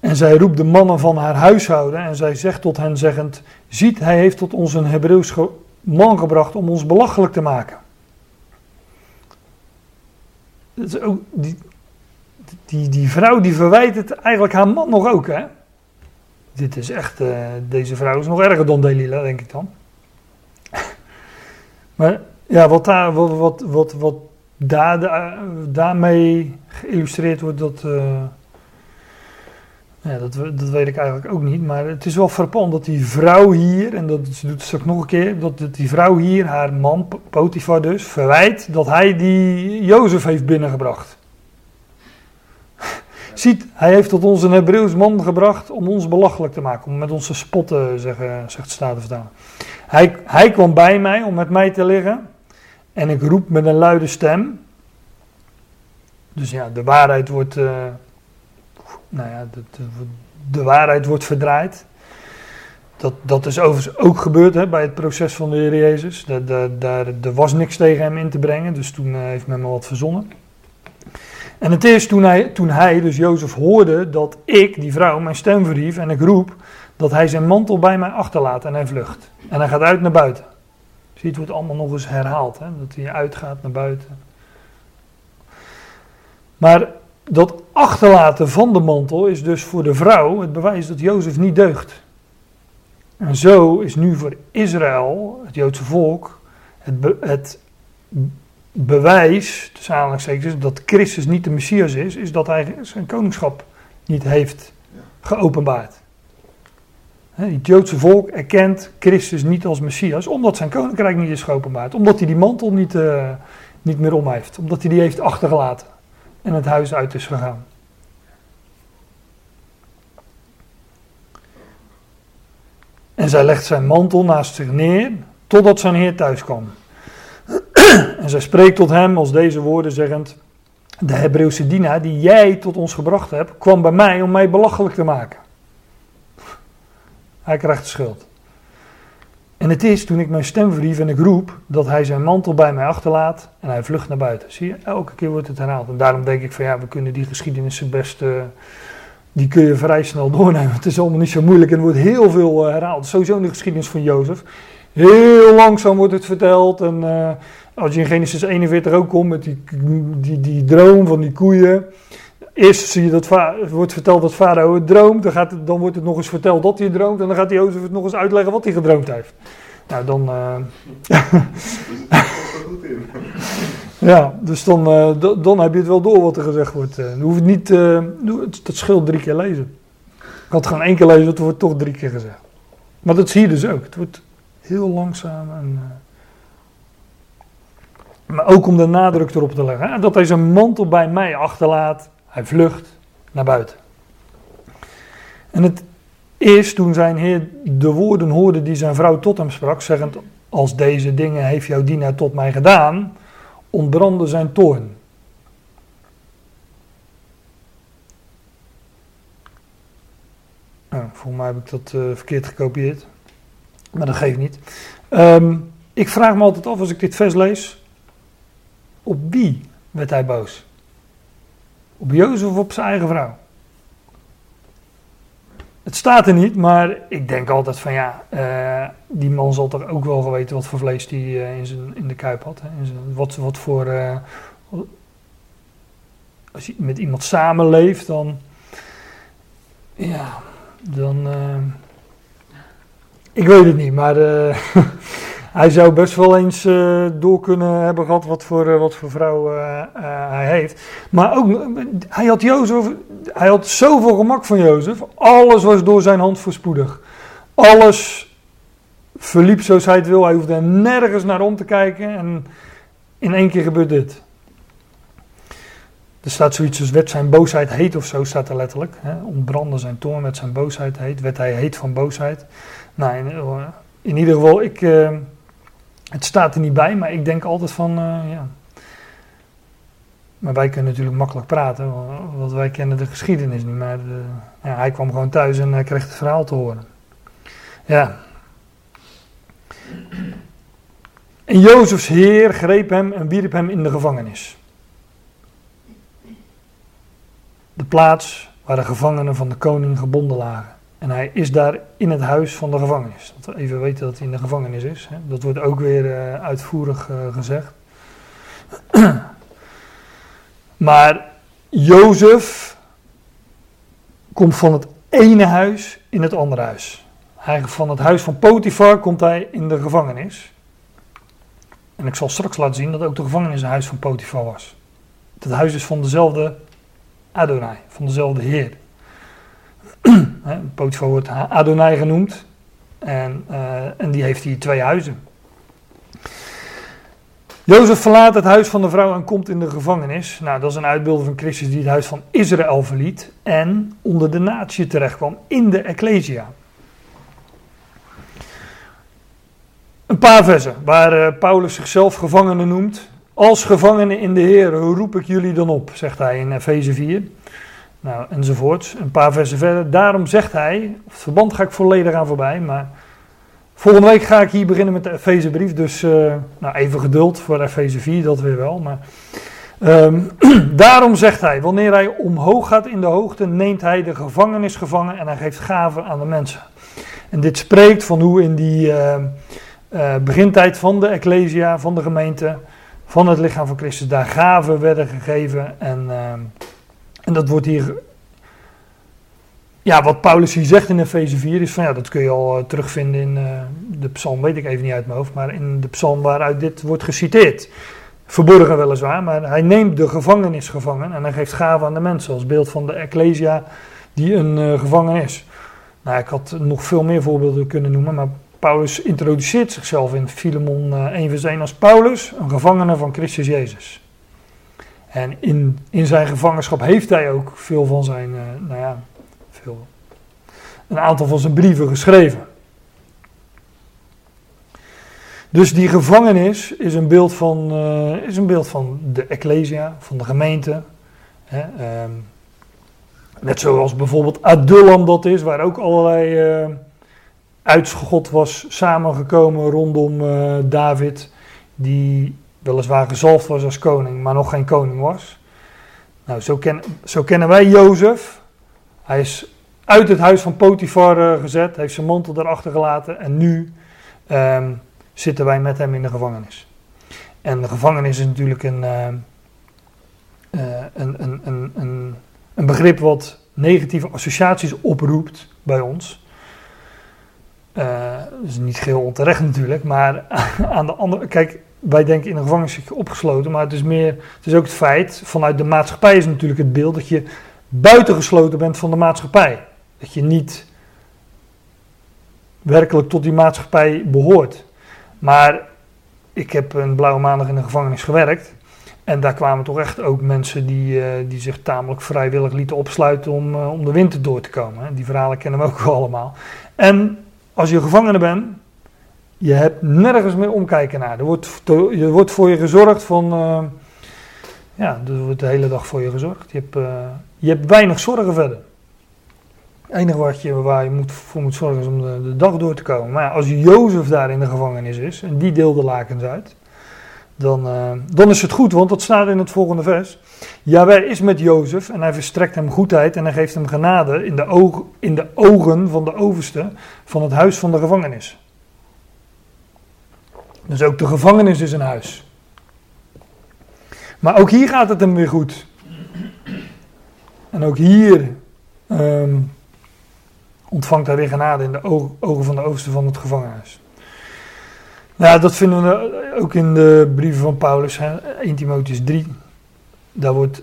En zij roept de mannen van haar huishouden en zij zegt tot hen zeggend, ziet hij heeft tot ons een Hebreeuws man gebracht om ons belachelijk te maken. Ook die, die, die vrouw die verwijt het eigenlijk haar man nog ook hè. Dit is echt, uh, deze vrouw is nog erger dan Delila, denk ik dan. maar ja, wat, daar, wat, wat, wat, wat daar, daar, daarmee geïllustreerd wordt, dat, uh, ja, dat, dat weet ik eigenlijk ook niet. Maar het is wel frappant dat die vrouw hier, en dat ze doet het straks nog een keer, dat die vrouw hier, haar man Potifar dus, verwijt dat hij die Jozef heeft binnengebracht. Ziet, hij heeft tot ons een Hebreeuws man gebracht om ons belachelijk te maken, om met ons te spotten, zeggen, zegt de Statenvertaler. Hij, hij kwam bij mij om met mij te liggen en ik roep met een luide stem. Dus ja, de waarheid wordt, uh, nou ja, de, de, de, waarheid wordt verdraaid. Dat, dat is overigens ook gebeurd hè, bij het proces van de Heer Jezus. Daar, daar, er was niks tegen hem in te brengen, dus toen uh, heeft men maar wat verzonnen. En het is toen hij, toen hij, dus Jozef, hoorde dat ik, die vrouw, mijn stem verhief en ik roep, dat hij zijn mantel bij mij achterlaat en hij vlucht. En hij gaat uit naar buiten. Het wordt allemaal nog eens herhaald, hè? dat hij uitgaat naar buiten. Maar dat achterlaten van de mantel is dus voor de vrouw het bewijs dat Jozef niet deugt. En zo is nu voor Israël, het Joodse volk, het, het bewijs, tussen aanhalingstekens, dat Christus niet de Messias is, is dat hij zijn koningschap niet heeft geopenbaard. Het Joodse volk erkent Christus niet als Messias, omdat zijn koninkrijk niet is geopenbaard. Omdat hij die mantel niet, uh, niet meer om heeft. Omdat hij die heeft achtergelaten en het huis uit is gegaan. En zij legt zijn mantel naast zich neer, totdat zijn heer thuis kwam. En zij spreekt tot hem als deze woorden zeggend, de Hebreeuwse dienaar die jij tot ons gebracht hebt, kwam bij mij om mij belachelijk te maken. Hij krijgt de schuld. En het is toen ik mijn stem verhief en ik roep, dat hij zijn mantel bij mij achterlaat en hij vlucht naar buiten. Zie je, elke keer wordt het herhaald. En daarom denk ik van ja, we kunnen die geschiedenissen best, eh, die kun je vrij snel doornemen. Het is allemaal niet zo moeilijk en er wordt heel veel uh, herhaald. Sowieso in de geschiedenis van Jozef. Heel langzaam wordt het verteld en uh, als je in Genesis 41 ook komt met die, die, die droom van die koeien. Eerst zie je dat wordt verteld dat Farao het droomt. Dan, gaat het, dan wordt het nog eens verteld dat hij het droomt. En dan gaat Jozef het nog eens uitleggen wat hij gedroomd heeft. Nou, dan. Uh, ja, dus dan, uh, dan heb je het wel door wat er gezegd wordt. Dan hoef je niet. dat scheelt drie keer lezen. Ik had gewoon één keer lezen, het wordt toch drie keer gezegd. Maar dat zie je dus ook. Het wordt heel langzaam en. maar ook om de nadruk erop te leggen. Hè, dat hij zijn mantel bij mij achterlaat. Hij vlucht naar buiten. En het is toen zijn heer de woorden hoorde die zijn vrouw tot hem sprak, zeggend, als deze dingen heeft jouw dienaar tot mij gedaan, ontbrandde zijn toorn. Nou, volgens mij heb ik dat uh, verkeerd gekopieerd. Maar dat geeft niet. Um, ik vraag me altijd af als ik dit vers lees. Op wie werd hij boos? Op Jozef of op zijn eigen vrouw? Het staat er niet, maar ik denk altijd van ja, uh, die man zal toch ook wel geweten wat voor vlees hij uh, in, in de kuip had. Hè? In zijn, wat, wat voor. Uh, als je met iemand samenleeft, dan. Ja, dan. ik weet het niet, maar. hij zou best wel eens uh, door kunnen hebben gehad wat voor, uh, wat voor vrouw uh, hij heeft. Maar ook, hij had, Jozef, hij had zoveel gemak van Jozef. Alles was door zijn hand voorspoedig. Alles verliep zoals hij het wil. Hij hoefde nergens naar om te kijken. En in één keer gebeurt dit. Er staat zoiets als werd zijn boosheid heet of zo, staat er letterlijk. Hè? Ontbrandde zijn toorn, werd zijn boosheid heet. Werd hij heet van boosheid. Nou, in, in ieder geval, ik het staat er niet bij, maar ik denk altijd van, uh, ja. Maar wij kunnen natuurlijk makkelijk praten, want wij kennen de geschiedenis niet. Maar ja, hij kwam gewoon thuis en hij kreeg het verhaal te horen. Ja. En Jozefs heer greep hem en wierp hem in de gevangenis. De plaats waar de gevangenen van de koning gebonden lagen. En hij is daar in het huis van de gevangenis. Dat we even weten dat hij in de gevangenis is. Hè. Dat wordt ook weer uh, uitvoerig uh, gezegd. maar Jozef komt van het ene huis in het andere huis. Hij, van het huis van Potifar komt hij in de gevangenis. En ik zal straks laten zien dat ook de gevangenis een huis van Potifar was. Het huis is van dezelfde Adonai, van dezelfde Heer. Potifar wordt Adonai genoemd. En, uh, en die heeft hier twee huizen. Jozef verlaat het huis van de vrouw en komt in de gevangenis. Nou, dat is een uitbeelding van Christus die het huis van Israël verliet en onder de natie terechtkwam in de Ecclesia. Een paar versen waar uh, Paulus zichzelf gevangene noemt. Als gevangene in de Heer roep ik jullie dan op, zegt hij in Efeze 4. Nou, enzovoorts. Een paar versen verder. Daarom zegt hij, het verband ga ik volledig aan voorbij, maar volgende week ga ik hier beginnen met de Efezebrief. Dus uh, nou, even geduld voor Efeze 4, dat weer wel. Maar, um, daarom zegt hij, wanneer hij omhoog gaat in de hoogte, neemt hij de gevangenis gevangen en hij geeft gaven aan de mensen. En dit spreekt van hoe in die uh, uh, begintijd van de Ecclesia, van de gemeente, van het lichaam van Christus, daar gaven werden gegeven en... En dat wordt hier. Ja, wat Paulus hier zegt in Efeze 4 is van ja, dat kun je al uh, terugvinden in uh, de psalm, weet ik even niet uit mijn hoofd, maar in de psalm waaruit dit wordt geciteerd. Verborgen weliswaar, maar hij neemt de gevangenis gevangen en hij geeft gaven aan de mensen als beeld van de Ecclesia die een uh, gevangen is. Nou, ik had nog veel meer voorbeelden kunnen noemen, maar Paulus introduceert zichzelf in Filemon 1 vers 1 als Paulus, een gevangene van Christus Jezus. En in, in zijn gevangenschap heeft hij ook veel van zijn, uh, nou ja, veel, een aantal van zijn brieven geschreven. Dus die gevangenis is een beeld van, eh, is een beeld van de ecclesia, van de gemeente. Hè, ehm, net zoals bijvoorbeeld Adullam dat is, waar ook allerlei eh uitschot was samengekomen rondom eh, David, die weliswaar gezalfd was als koning, maar nog geen koning was. Nou, zo, ken, zo kennen wij Jozef. Hij is uit het huis van Potifar eh, gezet, heeft zijn mantel erachter gelaten en nu ehm, zitten wij met hem in de gevangenis. En de gevangenis is natuurlijk een, ehm, eh, een, een, een, een, begrip wat negatieve associaties oproept bij ons. Eh, dat is niet geheel onterecht natuurlijk, maar aan de andere kijk, wij denken in een gevangenis opgesloten, maar het is meer, het is ook het feit, vanuit de maatschappij is natuurlijk het beeld dat je buitengesloten bent van de maatschappij. Dat je niet werkelijk tot die maatschappij behoort. Maar ik heb een blauwe maandag in de gevangenis gewerkt. En daar kwamen toch echt ook mensen die, eh, die zich tamelijk vrijwillig lieten opsluiten om, eh, om de winter door te komen. Die verhalen kennen we ook allemaal. En als je gevangene bent, je hebt nergens meer omkijken naar. Er wordt, wordt voor je gezorgd van. eh, ja, er wordt de hele dag voor je gezorgd. Je hebt, eh, je hebt weinig zorgen verder. Het enige wat je, waar je moet, voor moet zorgen is om de, dag door te komen. Maar als Jozef daar in de gevangenis is en die deelde lakens uit, dan, eh, dan is het goed, want dat staat in het volgende vers. Jawel is met Jozef en hij verstrekt hem goedheid en hij geeft hem genade in de, in de ogen van de overste van het huis van de gevangenis. Dus ook de gevangenis is een huis. Maar ook hier gaat het hem weer goed. En ook hier ehm, ontvangt hij weer genade in de ogen van de overste van het gevangenhuis. Nou, dat vinden we ook in de brieven van Paulus, hè, 1 Timotheus 3. Daar wordt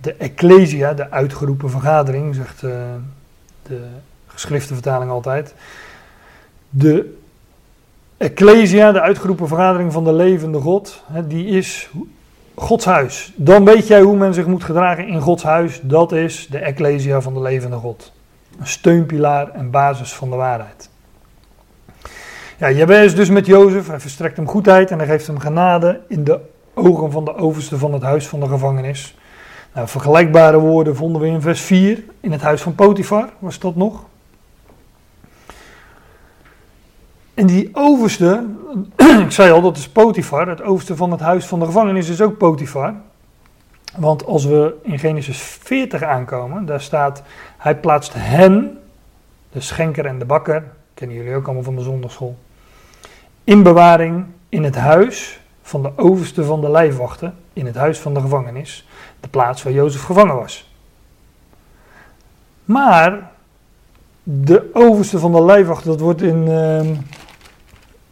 de ecclesia, de uitgeroepen vergadering, zegt eh, de geschriftenvertaling altijd. De ecclesia, de uitgeroepen vergadering van de levende God, die is Gods huis. Dan weet jij hoe men zich moet gedragen in Gods huis. Dat is de ecclesia van de levende God. Een steunpilaar en basis van de waarheid. Ja, is dus met Jozef. Hij verstrekt hem goedheid en hij geeft hem genade in de ogen van de overste van het huis van de gevangenis. Nou, vergelijkbare woorden vonden we in vers 4 in het huis van Potifar, was dat nog. En die overste, ik zei al, dat is Potifar, het overste van het huis van de gevangenis is ook Potifar. Want als we in Genesis 40 aankomen, daar staat, hij plaatst hen, de schenker en de bakker, kennen jullie ook allemaal van de zondagschool, in bewaring in het huis van de overste van de lijfwachten, in het huis van de gevangenis, de plaats waar Jozef gevangen was. Maar de overste van de lijfwachten, dat wordt in, ehm,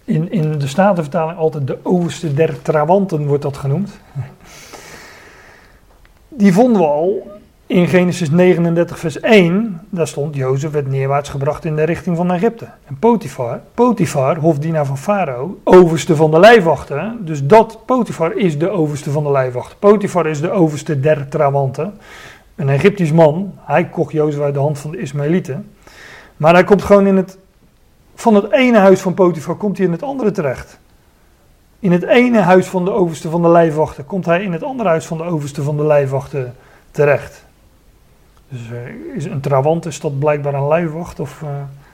in, in de Statenvertaling altijd de overste der trawanten wordt dat genoemd. Die vonden we al in Genesis 39 vers 1. Daar stond Jozef werd neerwaarts gebracht in de richting van Egypte. En Potifar, Potifar, hofdienaar van Farao, overste van de lijfwachten. Dus dat, Potifar is de overste van de lijfwachten. Potifar is de overste der trawanten. Een Egyptisch man. Hij kocht Jozef uit de hand van de Ismaëlieten. Maar hij komt gewoon in het, van het ene huis van Potifar komt hij in het andere terecht. In het ene huis van de overste van de lijfwachten komt hij in het andere huis van de overste van de lijfwachten terecht. Dus eh, is een trawant is dat blijkbaar een lijfwacht of eh,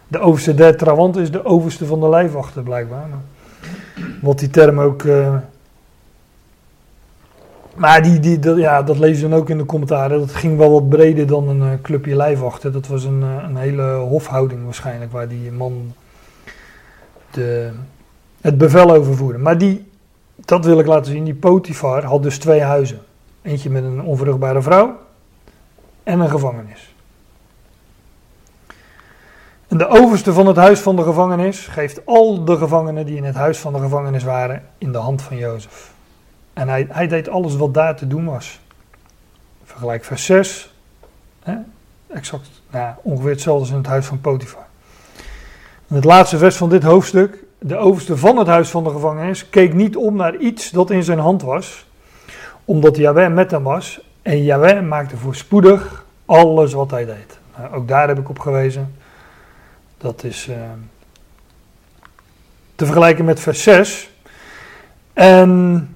de overste der trawant is de overste van de lijfwachten blijkbaar. Wat die term ook. eh, maar die, die, dat, ja, dat lees je dan ook in de commentaren. Dat ging wel wat breder dan een clubje lijfwachten. Dat was een, een hele hofhouding waarschijnlijk waar die man de, het bevel over voerde. Maar die, dat wil ik laten zien, die Potifar had dus twee huizen. Eentje met een onvruchtbare vrouw en een gevangenis. En de overste van het huis van de gevangenis geeft al de gevangenen die in het huis van de gevangenis waren in de hand van Jozef. En hij, hij deed alles wat daar te doen was. Vergelijk vers 6. Hè? Exact nou, ongeveer hetzelfde als in het huis van Potifar. En het laatste vers van dit hoofdstuk. De overste van het huis van de gevangenis keek niet om naar iets dat in zijn hand was. Omdat Yahweh met hem was. En Yahweh maakte voorspoedig alles wat hij deed. Nou, ook daar heb ik op gewezen. Dat is. eh, te vergelijken met vers 6. En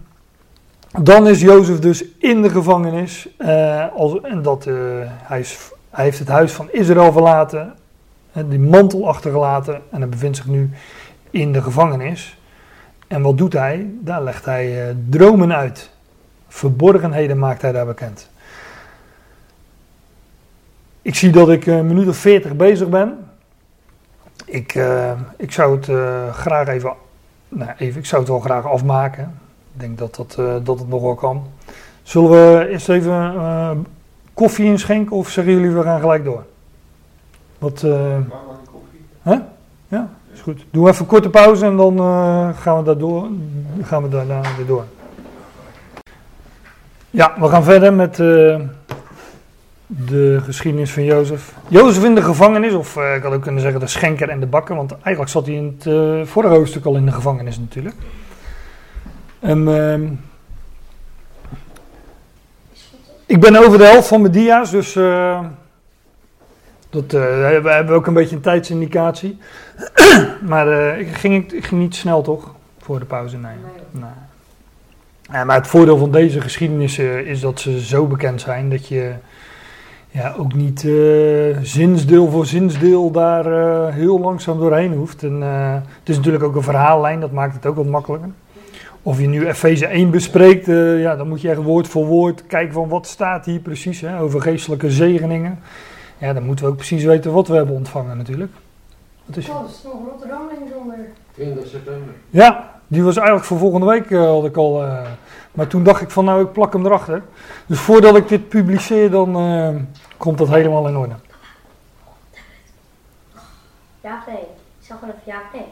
dan is Jozef dus in de gevangenis. eh, als, en dat, eh, hij, is, hij heeft het huis van Israël verlaten. Eh, die mantel achtergelaten. En hij bevindt zich nu in de gevangenis. En wat doet hij? Daar legt hij eh, dromen uit. Verborgenheden maakt hij daar bekend. Ik zie dat ik een minuut of veertig bezig ben. Ik, eh, ik zou het eh, graag even, nou even, ik zou het wel graag afmaken. Ik denk dat, dat, eh, dat het nog wel kan. Zullen we eerst even eh, koffie inschenken of zeggen jullie we gaan gelijk door? Wat, eh, Waar mag ik koffie? ja, is goed. Doe even een korte pauze en dan eh, gaan, we daardoor, gaan we daarna weer door. Ja, we gaan verder met eh, de geschiedenis van Jozef. Jozef in de gevangenis, of eh, ik had ook kunnen zeggen de schenker en de bakker, want eigenlijk zat hij in het eh, vorige hoofdstuk al in de gevangenis natuurlijk. En, ehm, ik ben over de helft van mijn dia's, dus dat, eh, we hebben ook een beetje een tijdsindicatie. maar eh, ik, ging, ik ging niet snel toch? Voor de pauze, nee. nee. Maar het voordeel van deze geschiedenissen is dat ze zo bekend zijn dat je ja, ook niet eh, zinsdeel voor zinsdeel daar eh, heel langzaam doorheen hoeft. En, eh, het is natuurlijk ook een verhaallijn, dat maakt het ook wat makkelijker. Of je nu Efeze 1 bespreekt, eh, ja, dan moet je echt woord voor woord kijken van wat staat hier precies hè, over geestelijke zegeningen. Ja, dan moeten we ook precies weten wat we hebben ontvangen natuurlijk. Wat is, Oh, dat is nog Rotterdam zonder. 20 september. ja, die was eigenlijk voor volgende week eh, had ik al. eh, maar toen dacht ik van nou, ik plak hem erachter. Dus voordat ik dit publiceer, dan eh, komt dat helemaal in orde. Ja, nee. Ik zag gewoon even ja, nee.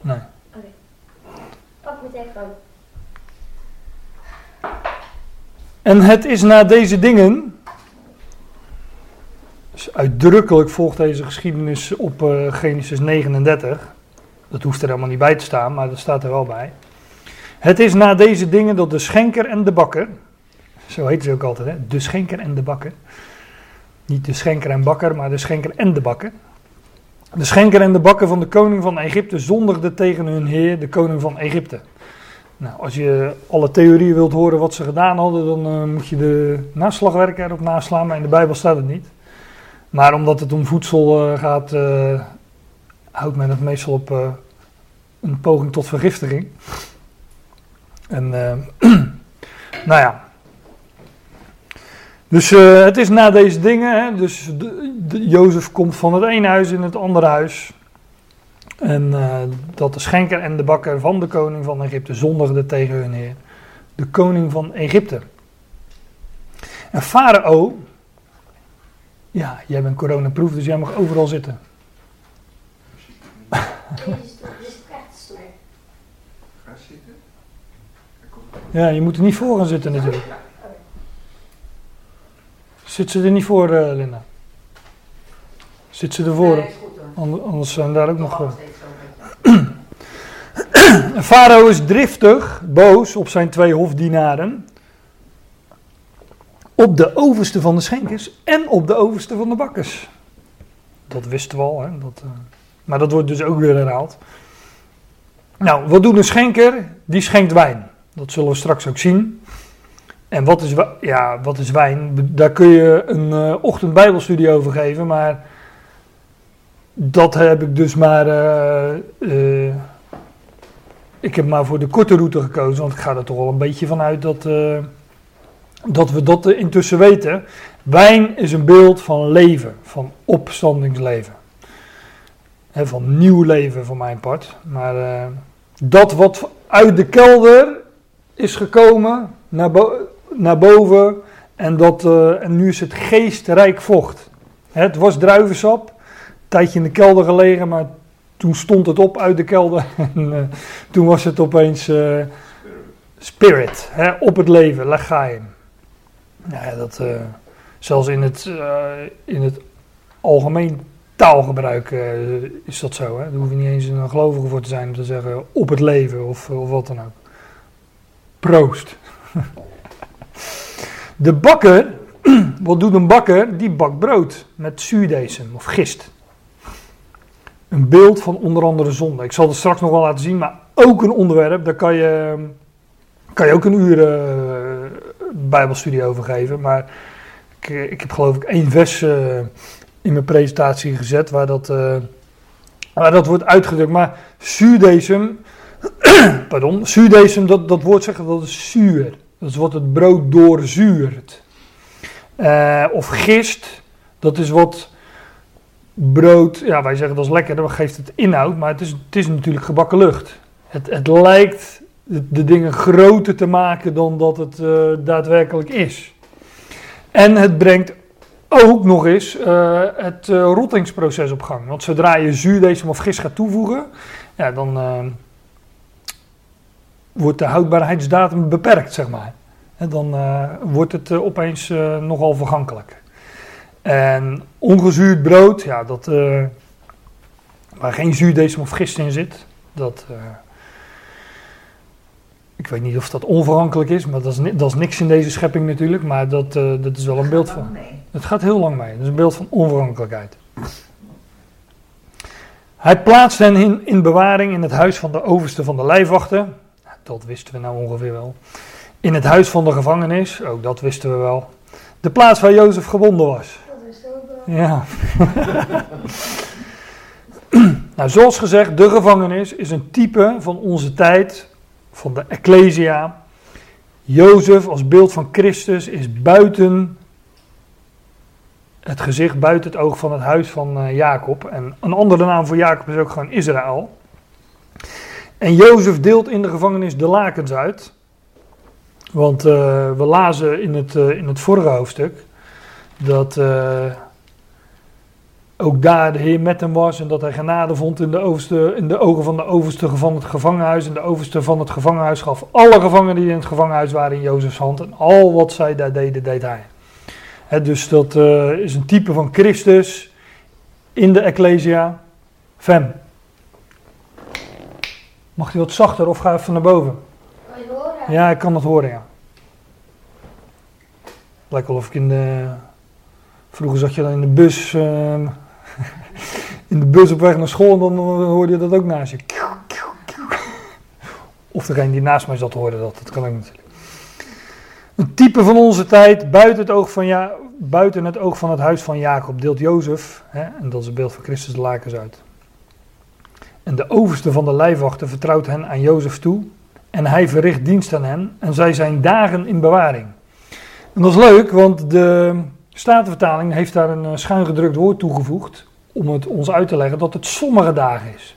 Nee. Pak mijn telefoon. En het is na deze dingen. Uitdrukkelijk volgt deze geschiedenis op eh, Genesis 39. Dat hoeft er helemaal niet bij te staan, maar dat staat er wel bij. Het is na deze dingen dat de schenker en de bakker. Zo heet ze ook altijd, hè? De schenker en de bakker. Niet de schenker en bakker, maar de schenker en de bakker. De schenker en de bakker van de koning van Egypte zondigden tegen hun heer, de koning van Egypte. Nou, als je alle theorieën wilt horen wat ze gedaan hadden, dan eh, moet je de naslagwerker erop naslaan, maar in de Bijbel staat het niet. Maar omdat het om voedsel eh, gaat, eh, houdt men het meestal op eh, een poging tot vergiftiging. En, nou ja. Dus het is na deze dingen, hè, dus Jozef komt van het ene huis in het andere huis. En dat de schenker en de bakker van de koning van Egypte zondigden tegen hun heer, de koning van Egypte. En Farao, ja, jij bent coronaproof, dus jij mag overal zitten. Deze stoel, is. Ga. Ja, je moet er niet voor gaan zitten natuurlijk. Zit ze er niet voor, eh, Linda? Zit ze ervoor? Nee, goed Anders zijn daar ook nog... Eh, Farao is driftig, boos op zijn twee hofdienaren. Op de overste van de schenkers en op de overste van de bakkers. Dat wisten we al, hè? Dat, eh, maar dat wordt dus ook weer herhaald. Nou, wat doet een schenker? Die schenkt wijn. Dat zullen we straks ook zien. En wat is, ja, wat is wijn? Daar kun je een eh ochtend bijbelstudie over geven, maar dat heb ik dus maar eh, ik heb maar voor de korte route gekozen, want ik ga er toch wel een beetje van uit dat, dat we dat eh, intussen weten. Wijn is een beeld van leven, van opstandingsleven. Hè, van nieuw leven voor mijn part. Maar eh, dat wat uit de kelder is gekomen naar, naar boven en, dat, eh, en nu is het geestrijk vocht. Het was druivensap, een tijdje in de kelder gelegen, maar toen stond het op uit de kelder en toen was het opeens spirit, op het leven, legaim. Nou ja, dat, eh, zelfs in het, eh, in het algemeen taalgebruik eh, is dat zo. Hè? Daar hoef je niet eens een gelovige voor te zijn om te zeggen op het leven of, of wat dan ook. Proost. De bakker, wat doet een bakker? Die bakt brood met zuurdesem of gist. een beeld van onder andere zonde. Ik zal het straks nog wel laten zien, maar ook een onderwerp, daar kan je, kan je ook een uur bijbelstudie over geven. Maar ik, ik heb geloof ik één vers eh, in mijn presentatie gezet waar dat, eh, waar dat wordt uitgedrukt. Maar zuurdesem, pardon, zuurdesem, dat, dat woord zeggen, dat is zuur. Dat is wat het brood doorzuurt. Eh, of gist, dat is wat brood, ja wij zeggen dat is lekker, dat geeft het inhoud, maar het is, het is natuurlijk gebakken lucht. Het, het lijkt de, dingen groter te maken dan dat het eh, daadwerkelijk is. En het brengt ook nog eens eh, het eh, rottingsproces op gang. Want zodra je zuurdesem of gist gaat toevoegen, ja, dan wordt de houdbaarheidsdatum beperkt, zeg maar. En dan wordt het opeens nogal vergankelijk. En ongezuurd brood, ja, dat, waar geen zuurdesem of gist in zit, dat... ik weet niet of dat onvergankelijk is, maar dat is, dat is niks in deze schepping natuurlijk. Maar dat, eh, dat is wel een beeld van. Het gaat heel lang mee. Dat is een beeld van onvergankelijkheid. Hij plaatst hen in, in bewaring in het huis van de overste van de lijfwachten. Dat wisten we nou ongeveer wel. In het huis van de gevangenis, ook dat wisten we wel. De plaats waar Jozef gebonden was. Dat is het ook wel. Ja. nou, zoals gezegd, de gevangenis is een type van onze tijd, van de Ecclesia. Jozef als beeld van Christus is buiten het gezicht, buiten het oog van het huis van eh, Jacob. En een andere naam voor Jacob is ook gewoon Israël. En Jozef deelt in de gevangenis de lakens uit. Want eh, we lazen in het, eh, in het vorige hoofdstuk dat ook daar de Heer met hem was en dat hij genade vond in de, overste, in de ogen van de overste van het gevangenhuis. En de overste van het gevangenhuis gaf alle gevangenen die in het gevangenhuis waren in Jozefs hand. En al wat zij daar deden, deed hij. Dus dat eh, is een type van Christus in de Ecclesia. Fem. Mag hij wat zachter of ga even naar boven? Kan je het horen? Ja, ik kan het horen, ja. Lijkt wel of ik in de... Vroeger zat je dan in de bus... ehm, in de bus op weg naar school en dan hoorde je dat ook naast je. Of degene die naast mij zat hoorde dat. Dat kan ook natuurlijk. Een type van onze tijd, buiten het oog van, ja, buiten het, oog van het huis van Jacob, deelt Jozef, hè, en dat is het beeld van Christus, de lakens uit. En de overste van de lijfwachten vertrouwt hen aan Jozef toe, en hij verricht dienst aan hen en zij zijn dagen in bewaring. En dat is leuk, want de Statenvertaling heeft daar een eh, schuin gedrukt woord toegevoegd om het ons uit te leggen dat het sommige dagen is.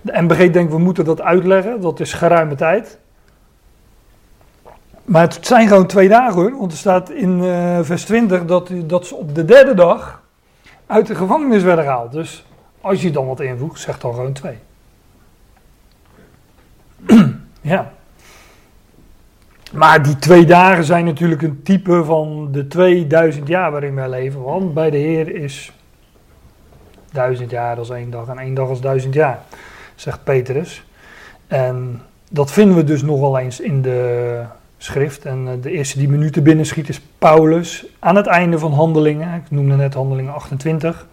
De MBG denkt we moeten dat uitleggen, dat is geruime tijd. Maar het zijn gewoon twee dagen hoor, want er staat in eh, vers 20 dat, dat ze op de derde dag uit de gevangenis werden gehaald. Dus als je dan wat invoegt, zeg dan gewoon twee. Ja. Maar die twee dagen zijn natuurlijk een type van de 2000 jaar waarin wij leven. Want bij de Heer is duizend jaar als één dag en één dag als duizend jaar, zegt Petrus. En dat vinden we dus nogal eens in de schrift. En eh, de eerste die minuten binnenschiet is Paulus aan het einde van Handelingen. Ik noemde net Handelingen 28.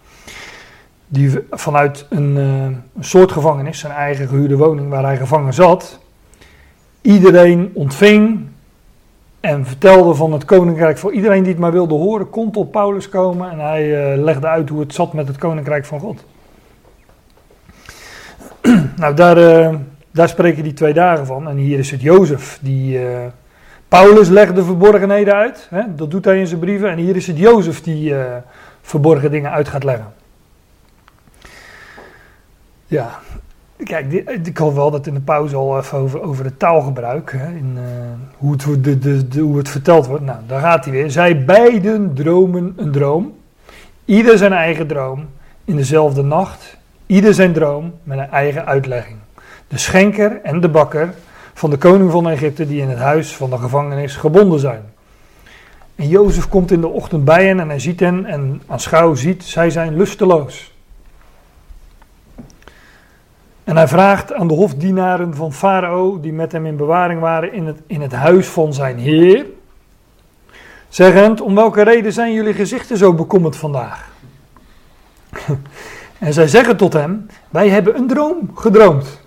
Die vanuit een, eh, een soort gevangenis, zijn eigen gehuurde woning waar hij gevangen zat, iedereen ontving en vertelde van het koninkrijk voor iedereen die het maar wilde horen, kon tot Paulus komen en hij eh, legde uit hoe het zat met het koninkrijk van God. nou, daar, eh, daar spreken die twee dagen van. En hier is het Jozef die. eh, Paulus legt de verborgenheden uit, hè, dat doet hij in zijn brieven. En hier is het Jozef die verborgen dingen uit gaat leggen. Ja, Kijk, ik had wel dat in de pauze al even over, over het taalgebruik. Hè, in, eh, hoe, het, de, de, hoe het verteld wordt. Nou, daar gaat hij weer. Zij beiden dromen een droom. Ieder zijn eigen droom. In dezelfde nacht. Ieder zijn droom met een eigen uitlegging. De schenker en de bakker van de koning van Egypte die in het huis van de gevangenis gebonden zijn. En Jozef komt in de ochtend bij hen en hij ziet hen en aanschouw ziet, zij zijn lusteloos. En hij vraagt aan de hofdienaren van Farao, die met hem in bewaring waren in het, in het huis van zijn heer, zeggend, om welke reden zijn jullie gezichten zo bekommerd vandaag? En zij zeggen tot hem: Wij hebben een droom gedroomd.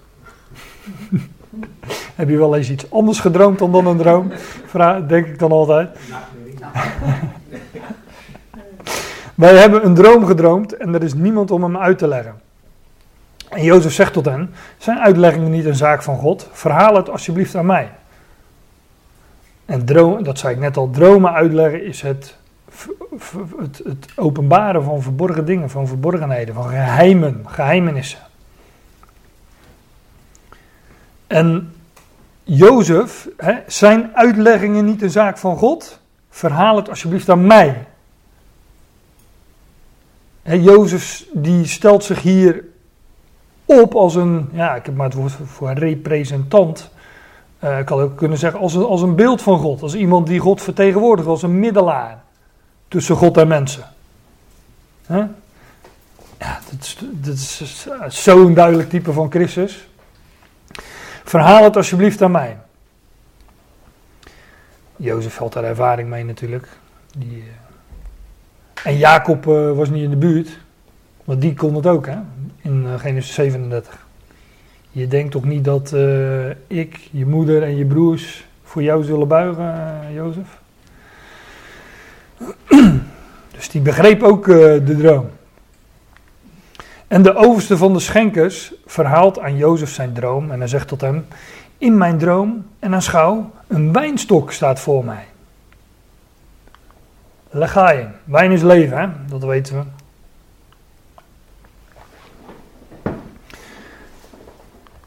Heb je wel eens iets anders gedroomd dan dan een droom? Vra denk ik dan altijd. Wij hebben een droom gedroomd en er is niemand om hem uit te leggen. En Jozef zegt tot hen: Zijn uitleggingen niet een zaak van God? Verhaal het alsjeblieft aan mij. En dat zei ik net al, dromen uitleggen is het, het, het openbaren van verborgen dingen, van verborgenheden, van geheimen, geheimenissen. En Jozef, hè, zijn uitleggingen niet een zaak van God? Verhaal het alsjeblieft aan mij. Jozef die stelt zich hier op als een, ja, ik heb maar het woord voor representant. Uh, ik had ook kunnen zeggen als een, als een beeld van God. Als iemand die God vertegenwoordigt, als een middelaar tussen God en mensen. Ja, dat is, is zo'n duidelijk type van Christus. Verhaal het alsjeblieft aan mij. Jozef had daar ervaring mee natuurlijk. Die, uh... En Jacob was niet in de buurt. Want die kon het ook, hè? In uh, Genesis 37. Je denkt toch niet dat ik, je moeder en je broers voor jou zullen buigen, Jozef? dus die begreep ook de droom. En de overste van de schenkers verhaalt aan Jozef zijn droom en hij zegt tot hem: In mijn droom en aanschouw, een wijnstok staat voor mij. Legaim, wijn is leven, hè? dat weten we.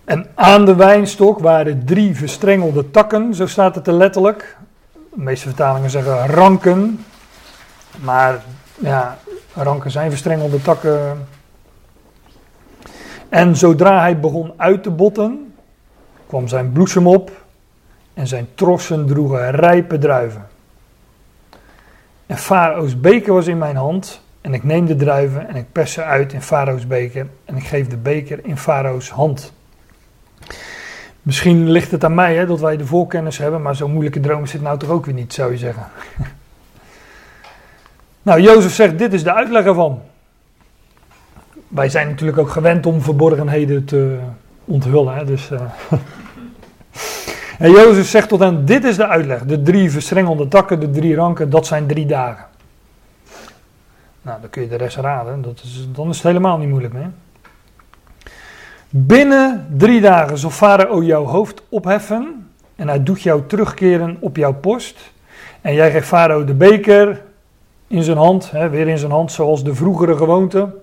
En aan de wijnstok waren drie verstrengelde takken, zo staat het er letterlijk. De meeste vertalingen zeggen ranken, maar ja, ranken zijn verstrengelde takken en zodra hij begon uit te botten, kwam zijn bloesem op en zijn trossen droegen rijpe druiven. En Farao's beker was in mijn hand en ik neem de druiven en ik pers ze uit in Farao's beker en ik geef de beker in Farao's hand. Misschien ligt het aan mij hè, dat wij de voorkennis hebben, maar zo'n moeilijke droom het nou toch ook weer niet, zou je zeggen. nou, Jozef zegt, dit is de uitleg ervan wij zijn natuurlijk ook gewend om verborgenheden te onthullen. Hè? Dus, uh. en Jozef zegt tot hen, dit is de uitleg. De drie verstrengelde takken, de drie ranken, dat zijn drie dagen. Nou, dan kun je de rest raden. Dat is, dan is het helemaal niet moeilijk meer. Binnen drie dagen zal Farao jouw hoofd opheffen en hij doet jou terugkeren op jouw post. En jij geeft Farao de beker in zijn hand, hè, weer in zijn hand, zoals de vroegere gewoonte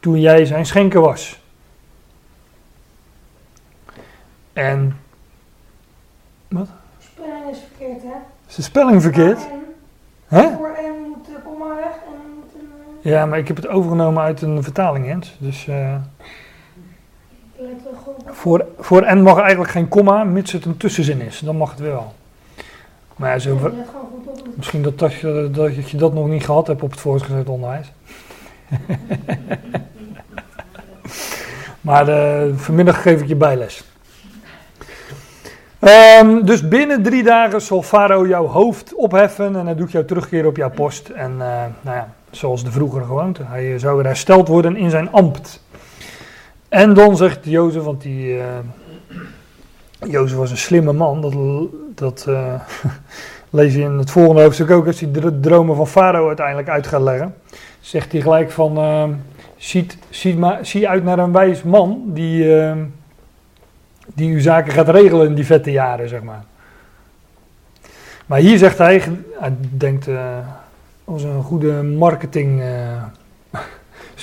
toen jij zijn schenker was. En. Wat? De spelling is verkeerd, hè? Is de spelling verkeerd? Hè? Voor en moet de komma weg en moet. Uh... Ja, maar ik heb het overgenomen uit een vertaling, Jens. Dus. Uh... Voor, voor en mag eigenlijk geen komma, mits het een tussenzin is. Dan mag het wel. Maar ja, zo, ja, misschien dat, dat, je, dat je dat nog niet gehad hebt op het voortgezet onderwijs. maar uh, vanmiddag geef ik je bijles. Um, dus binnen drie dagen zal Farao jouw hoofd opheffen en hij doet jou terugkeren op jouw post. En uh, nou ja, zoals de vroegere gewoonte. Hij zou weer hersteld worden in zijn ambt. En dan zegt Jozef, want die, uh, Jozef was een slimme man, dat, dat lees je in het volgende hoofdstuk ook, als hij de dromen van Farao uiteindelijk uit gaat leggen zegt hij gelijk van, uh, ziet, zie, maar, zie uit naar een wijs man die, uh, die uw zaken gaat regelen in die vette jaren, zeg maar. Maar hier zegt hij, hij denkt, uh, als een goede marketing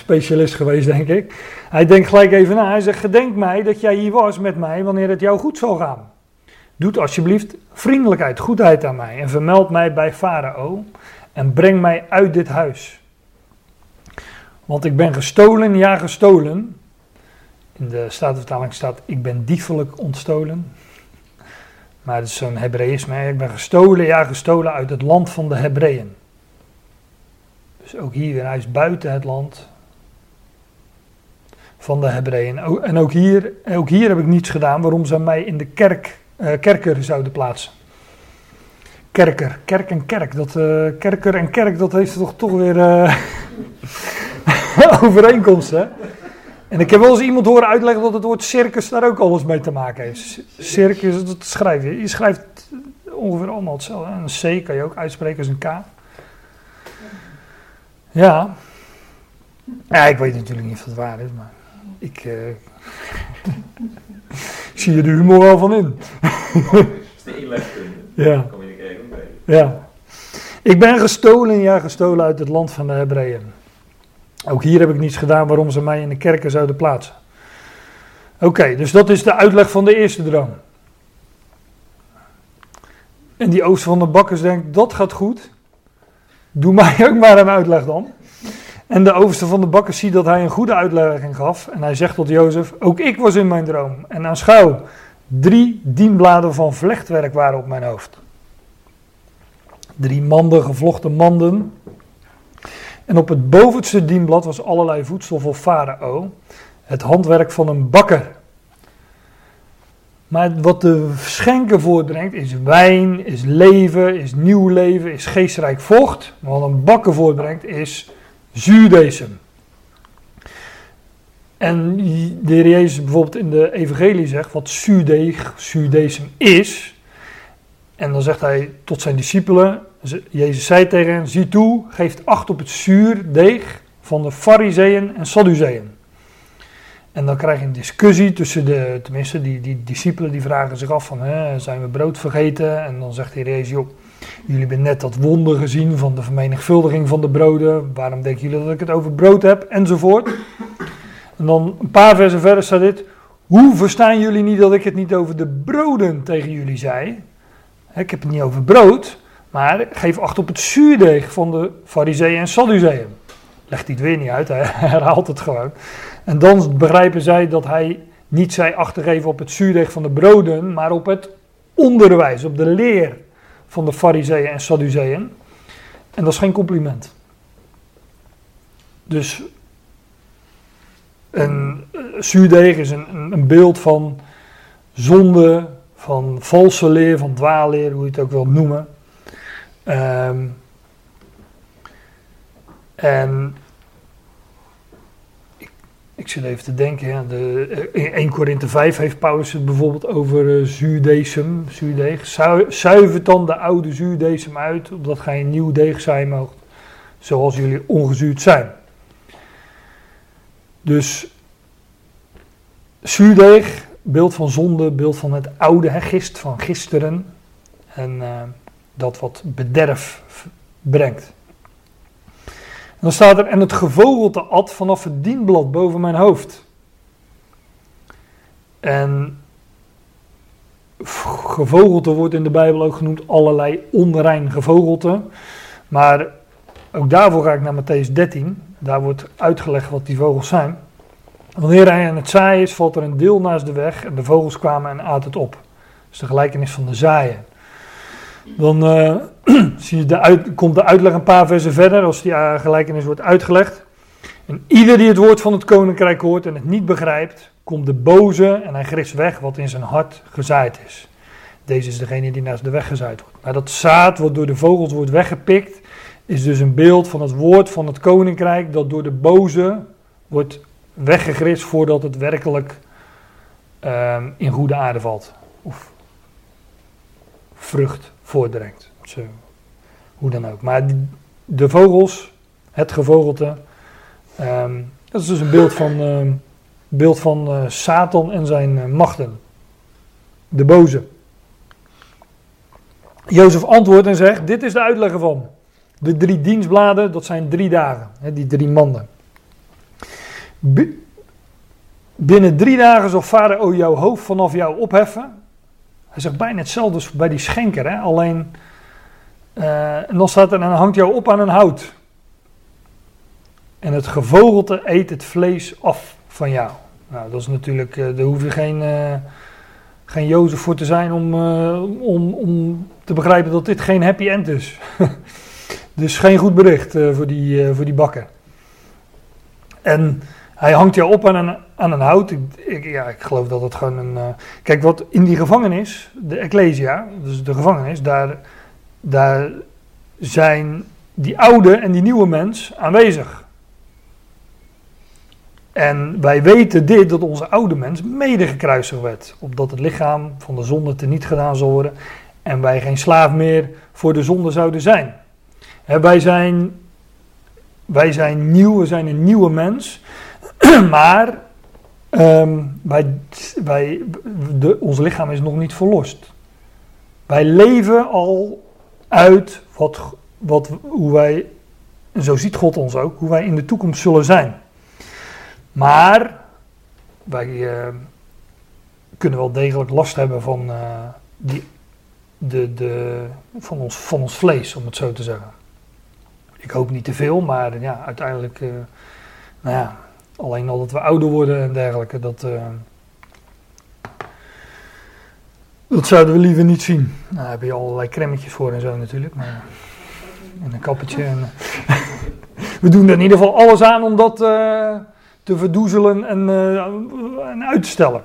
specialist geweest, denk ik. Hij denkt gelijk even na, hij zegt, gedenk mij dat jij hier was met mij wanneer het jou goed zal gaan. Doe alsjeblieft vriendelijkheid, goedheid aan mij en vermeld mij bij Farao en breng mij uit dit huis. Want ik ben gestolen, ja gestolen. In de Statenvertaling staat, ik ben diefelijk ontstolen. Maar het is zo'n Hebreïsme. Ik ben gestolen, ja gestolen uit het land van de Hebreeën. Dus ook hier weer, hij is buiten het land van de Hebreeën. En ook hier, ook hier heb ik niets gedaan waarom ze mij in de kerk, uh, kerker zouden plaatsen. Kerker, kerk en kerk. Dat, uh, kerker en kerk, dat heeft toch, toch weer... Uh, overeenkomst, hè? En ik heb wel eens iemand horen uitleggen dat het woord circus daar ook alles mee te maken heeft. Circus, dat schrijf je. Je schrijft ongeveer allemaal hetzelfde. Een C kan je ook uitspreken als een K. Ja. Ja, ik weet natuurlijk niet of het waar is, maar ik, uh, ik zie er de humor wel van in. Dat is de inlegkunde. Ja. Kom je er even bij. Ja. Ik ben gestolen, ja, gestolen uit het land van de Hebreeën. Ook hier heb ik niets gedaan waarom ze mij in de kerken zouden plaatsen. Oké, dus dat is de uitleg van de eerste droom. En die ooster van de bakkers denkt, dat gaat goed. Doe mij ook maar een uitleg dan. En de overste van de bakkers ziet dat hij een goede uitlegging gaf. En hij zegt tot Jozef, ook ik was in mijn droom. En aanschouw, drie dienbladen van vlechtwerk waren op mijn hoofd. Drie manden, gevlochten manden. En op het bovenste dienblad was allerlei voedsel voor farao. Het handwerk van een bakker. Maar wat de schenken voortbrengt is wijn, is leven, is nieuw leven, is geestrijk vocht. Maar wat een bakker voortbrengt is zuurdesem. En de heer Jezus bijvoorbeeld in de evangelie zegt wat zuurdeeg, zuurdesem is. En dan zegt hij tot zijn discipelen, Jezus zei tegen hen, zie toe, geeft acht op het zuurdeeg van de fariseeën en sadduceeën. En dan krijg je een discussie tussen de, tenminste die, die discipelen die vragen zich af van, hè, zijn we brood vergeten? En dan zegt de heer Jezus, joh, jullie hebben net dat wonder gezien van de vermenigvuldiging van de broden. Waarom denken jullie dat ik het over brood heb? Enzovoort. En dan een paar versen verder staat dit, hoe verstaan jullie niet dat ik het niet over de broden tegen jullie zei? Ik heb het niet over brood, maar geef acht op het zuurdeeg van de fariseeën en sadduceeën. Legt hij het weer niet uit, hij herhaalt het gewoon. En dan begrijpen zij dat hij niet zei acht te geven op het zuurdeeg van de broden, maar op het onderwijs, op de leer van de fariseeën en sadduceeën. En dat is geen compliment. Dus een uh, zuurdeeg is een, een beeld van zonde, van valse leer, van dwaalleer, hoe je het ook wilt noemen. Um, en ik, zit even te denken, ja, de, in 1 Korinthe 5 heeft Paulus het bijvoorbeeld over uh, zuurdeeg. Zuivert dan de oude zuurdesem uit, opdat gij een nieuw deeg zijn moogt, zoals jullie ongezuurd zijn. Dus zuurdeeg, beeld van zonde, beeld van het oude, hè, gist van gisteren. En uh, dat wat bederf brengt. Dan staat er, en het gevogelte at vanaf het dienblad boven mijn hoofd. En gevogelte wordt in de Bijbel ook genoemd allerlei onrein gevogelte. Maar ook daarvoor ga ik naar Matthäus 13. Daar wordt uitgelegd wat die vogels zijn. Wanneer hij aan het zaaien is, valt er een deel naast de weg en de vogels kwamen en aten het op. Dat is de gelijkenis van de zaaien. Dan uh, zie je de komt de uitleg een paar versen verder, als die uh, gelijkenis wordt uitgelegd. En ieder die het woord van het koninkrijk hoort en het niet begrijpt, komt de boze en hij grist weg wat in zijn hart gezaaid is. Deze is degene die naast de weg gezaaid wordt. Maar dat zaad wat door de vogels wordt weggepikt, is dus een beeld van het woord van het koninkrijk dat door de boze wordt weggegrist voordat het werkelijk uh, in goede aarde valt. Of vrucht voortbrengt. Zo, hoe dan ook. Maar de vogels, het gevogelte, um, dat is dus een beeld van, uh, beeld van uh, Satan en zijn uh, machten. De boze. Jozef antwoordt en zegt, dit is de uitleg ervan. De drie dienstbladen, dat zijn drie dagen, hè, die drie manden. Binnen drie dagen zal Farao jouw hoofd vanaf jou opheffen. Hij zegt bijna hetzelfde als bij die schenker. Hè? Alleen, uh, en dan staat er, en hangt jou op aan een hout. En het gevogelte eet het vlees af van jou. Nou, dat is natuurlijk, uh, daar hoef je geen, uh, geen Jozef voor te zijn om, om, om te begrijpen dat dit geen happy end is. dus geen goed bericht voor, die, voor die bakker. En hij hangt jou op aan een, aan een hout. Ik, ja, ik geloof dat het gewoon een. Uh, kijk, wat in die gevangenis, de Ecclesia, dus de gevangenis, daar, daar zijn die oude en die nieuwe mens aanwezig. En wij weten dit, dat onze oude mens mede gekruisigd werd. Opdat het lichaam van de zonde teniet gedaan zal worden. En wij geen slaaf meer voor de zonde zouden zijn. Wij, zijn wij zijn nieuw, we zijn een nieuwe mens. maar ehm, wij, wij, ons lichaam is nog niet verlost. Wij leven al uit wat, wat, hoe wij, en zo ziet God ons ook, hoe wij in de toekomst zullen zijn. Maar wij eh, kunnen wel degelijk last hebben van, eh, die, de, de, van, ons, van ons vlees, om het zo te zeggen. Ik hoop niet te veel, maar ja, uiteindelijk, eh, nou ja, alleen al dat we ouder worden en dergelijke, dat, eh, dat zouden we liever niet zien. Nou, daar heb je allerlei cremmetjes voor en zo natuurlijk, maar, en een kappetje. En, we doen er in ieder geval alles aan om dat eh, te verdoezelen en, eh, en uit te stellen.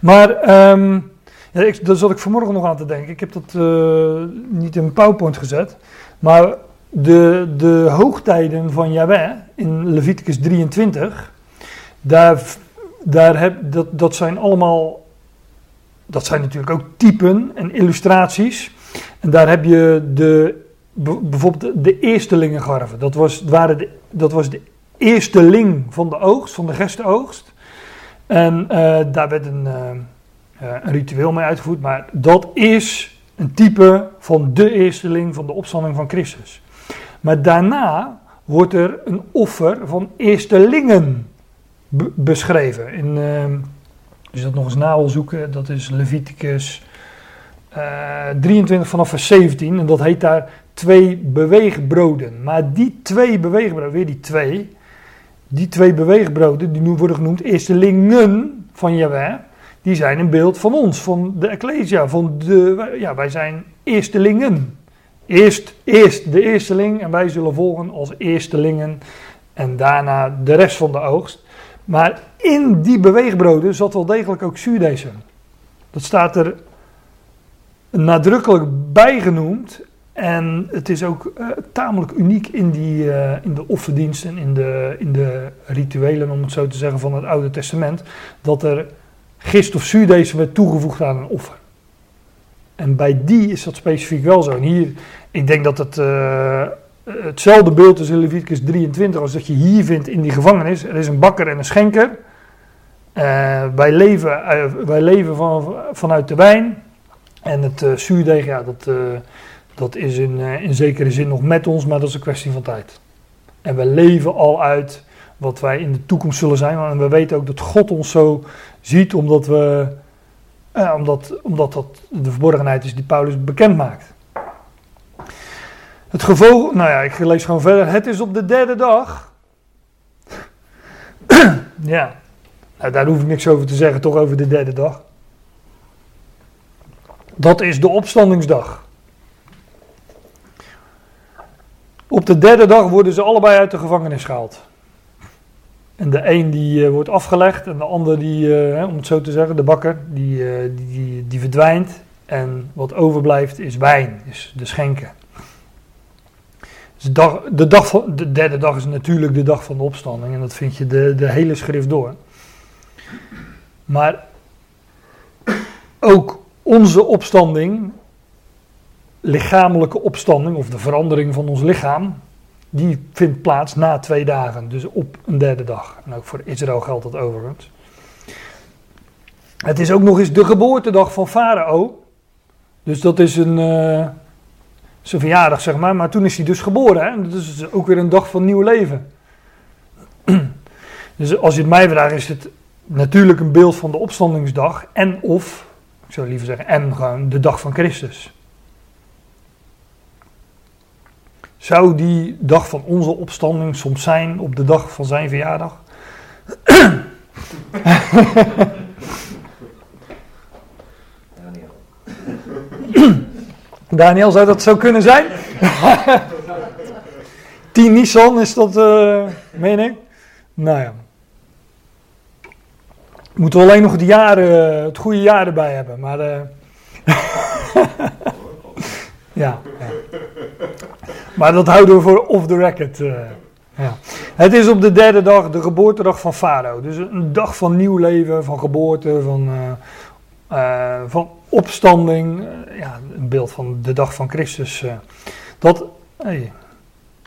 Maar ehm, ja, ik, daar zat ik vanmorgen nog aan te denken. Ik heb dat niet in PowerPoint gezet. Maar de, de hoogtijden van Yahweh in Leviticus 23, daar, daar heb, dat, dat zijn allemaal, dat zijn natuurlijk ook typen en illustraties. En daar heb je de, bijvoorbeeld de eerstelingengarven. Dat was, waren de, dat was de eersteling van de oogst, van de gerstenoogst. En eh, daar werd een, eh, eh, een ritueel mee uitgevoerd, maar dat is een type van de eersteling van de opstanding van Christus. Maar daarna wordt er een offer van eerstelingen be- beschreven. In, als je dat nog eens na wil zoeken, dat is Leviticus eh, 23 vanaf vers 17. En dat heet daar twee beweegbroden. Maar die twee beweegbroden, weer die twee. Die twee beweegbroden, die nu worden genoemd eerstelingen van Jahweh. Die zijn een beeld van ons, van de Ecclesia. Van de, ja, wij zijn eerstelingen. Eerst, eerst de eersteling en wij zullen volgen als eerstelingen. En daarna de rest van de oogst. Maar in die beweegbroden zat wel degelijk ook zuurdesem. Dat staat er nadrukkelijk bij genoemd. En het is ook eh, tamelijk uniek in, die, eh, in de offerdiensten, in de, in de rituelen, om het zo te zeggen, van het Oude Testament. Dat er gist of zuurdesem werd toegevoegd aan een offer. En bij die is dat specifiek wel zo. En hier, ik denk dat het eh, hetzelfde beeld is in Leviticus 23 als dat je hier vindt in die gevangenis. Er is een bakker en een schenker. Eh, wij leven, eh, wij leven van, vanuit de wijn. En het zuurdeeg, ja, dat, dat is in, in zekere zin nog met ons, maar dat is een kwestie van tijd. En we leven al uit wat wij in de toekomst zullen zijn. En we weten ook dat God ons zo ziet, omdat, we, eh, omdat, omdat dat de verborgenheid is die Paulus bekend maakt. Het gevolg, nou ja, ik lees gewoon verder. Het is op de derde dag. ja, nou, daar hoef ik niks over te zeggen, toch over de derde dag. Dat is de opstandingsdag. Op de derde dag worden ze allebei uit de gevangenis gehaald. En de een die uh, wordt afgelegd en de ander die, uh, om het zo te zeggen, de bakker, die, uh, die, die, die, verdwijnt. En wat overblijft is wijn, is de schenken. Dus de, dag, de, dag de derde dag is natuurlijk de dag van de opstanding en dat vind je de, de hele schrift door. Maar ook onze opstanding, lichamelijke opstanding of de verandering van ons lichaam, die vindt plaats na twee dagen, dus op een derde dag. En ook voor Israël geldt dat overigens. Het is ook nog eens de geboortedag van Farao. Dus dat is een, uh, zijn verjaardag, zeg maar. Maar toen is hij dus geboren. Hè? Dat is ook weer een dag van nieuw leven. dus als je het mij vraagt, is het natuurlijk een beeld van de opstandingsdag. En of, ik zou liever zeggen, en gewoon de dag van Christus. Zou die dag van onze opstanding soms zijn op de dag van zijn verjaardag? Daniel. Daniel, zou dat zo kunnen zijn? 10 Nissan is dat, uh, meen ik? Nou ja. Moeten we alleen nog jaar, uh, het goede jaar erbij hebben, maar... Ja, ja. Maar dat houden we voor off the record. Uh. Ja. Het is op de derde dag de geboortedag van Farao. Dus een dag van nieuw leven, van geboorte, van, eh, eh, van opstanding. Eh, ja, een beeld van de dag van Christus. eh. dat, hey,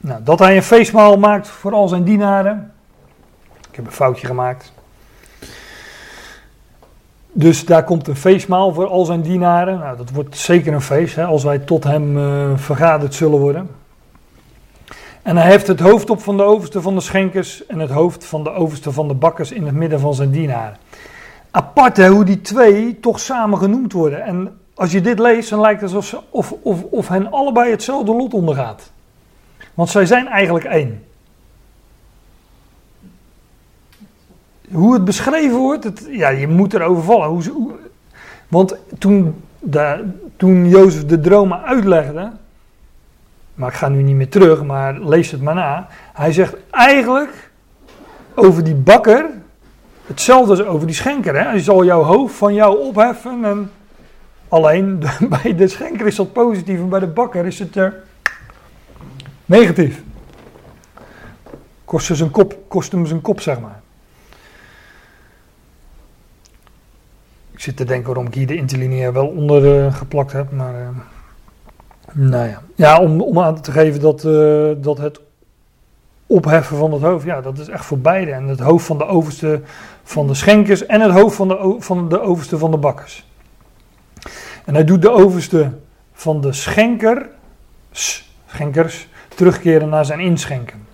nou, dat hij een feestmaal maakt voor al zijn dienaren. Ik heb een foutje gemaakt. Dus daar komt een feestmaal voor al zijn dienaren. Nou, dat wordt zeker een feest hè, als wij tot hem eh, vergaderd zullen worden. En hij heeft het hoofd op van de overste van de schenkers en het hoofd van de overste van de bakkers in het midden van zijn dienaren. Apart hè, hoe die twee toch samen genoemd worden. En als je dit leest, dan lijkt het alsof of, of, of hen allebei hetzelfde lot ondergaat. Want zij zijn eigenlijk één. Hoe het beschreven wordt, het, ja, je moet erover vallen. Hoe- want toen, de, toen Jozef de dromen uitlegde, maar ik ga nu niet meer terug, maar lees het maar na. Hij zegt eigenlijk over die bakker hetzelfde als over die schenker. Hè? Hij zal jouw hoofd van jou opheffen. En alleen bij de schenker is dat positief en bij de bakker is het er negatief. Kost, zijn kop, kost hem zijn kop, zeg maar. Ik zit te denken waarom ik hier de interlineair wel onder eh, geplakt heb, maar... eh, nou ja, ja om, om aan te geven dat, eh, dat het opheffen van het hoofd, ja, dat is echt voor beide. En het hoofd van de overste van de schenkers en het hoofd van de, van de overste van de bakkers. En hij doet de overste van de schenker, schenkers terugkeren naar zijn inschenken.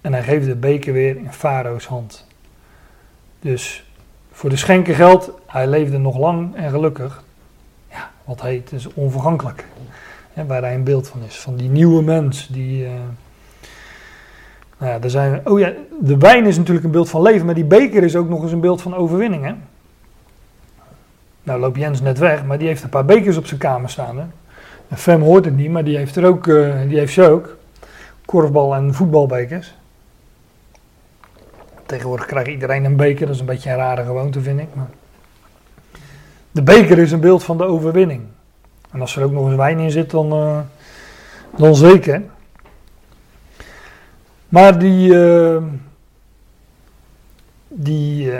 En hij geeft de beker weer in Farao's hand. Dus voor de schenker geldt, hij leefde nog lang en gelukkig. Ja, wat heet, is onvergankelijk. Waar hij een beeld van is. Van die nieuwe mens. Die, eh, nou ja, daar zijn oh ja, de wijn is natuurlijk een beeld van leven. Maar die beker is ook nog eens een beeld van overwinning. Hè? Nou loopt Jens net weg. Maar die heeft een paar bekers op zijn kamer staan. Hè? En Fem hoort het niet. Maar die heeft, er ook, eh, die heeft ze ook. Korfbal en voetbalbekers. Tegenwoordig krijgt iedereen een beker. Dat is een beetje een rare gewoonte vind ik. Maar de beker is een beeld van de overwinning. En als er ook nog eens wijn in zit, dan, eh, dan zeker. Maar die, eh, die,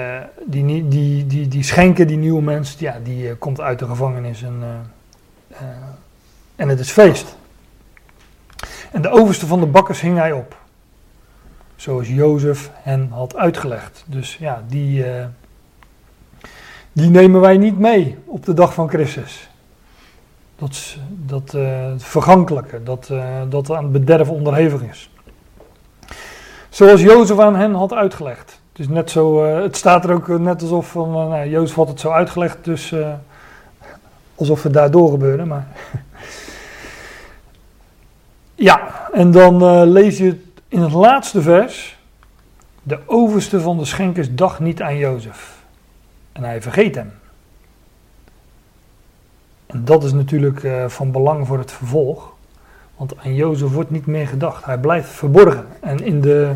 die, die, die, die, die schenken, die nieuwe mens, ja, die komt uit de gevangenis en, en het is feest. En de overste van de bakkers hing hij op. Zoals Jozef hen had uitgelegd. Dus ja, die, die nemen wij niet mee op de dag van Christus. Dat, dat eh, vergankelijke, dat, eh, dat aan het bederf onderhevig is. Zoals Jozef aan hen had uitgelegd. Het, is net, zo, eh, het staat er ook net alsof van, nou, Jozef had het zo uitgelegd, dus alsof het daardoor gebeurde. Maar ja, en dan lees je in het laatste vers. De overste van de schenkers dacht niet aan Jozef. En hij vergeet hem. En dat is natuurlijk eh, van belang voor het vervolg. Want aan Jozef wordt niet meer gedacht. Hij blijft verborgen. En in de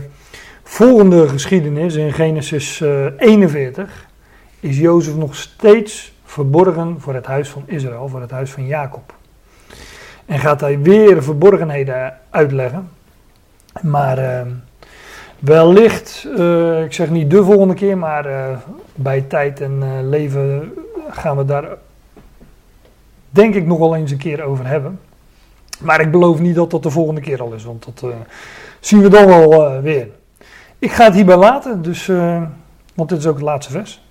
volgende geschiedenis, in Genesis eh, 41, is Jozef nog steeds verborgen voor het huis van Israël, voor het huis van Jacob. En gaat hij weer verborgenheden uitleggen. Maar eh, wellicht, eh, ik zeg niet de volgende keer, maar eh, bij tijd en eh, leven gaan we daar denk ik nog wel eens een keer over hebben. Maar ik beloof niet dat dat de volgende keer al is, want dat eh, zien we dan wel eh, weer. Ik ga het hierbij laten, dus, eh, want dit is ook het laatste vers.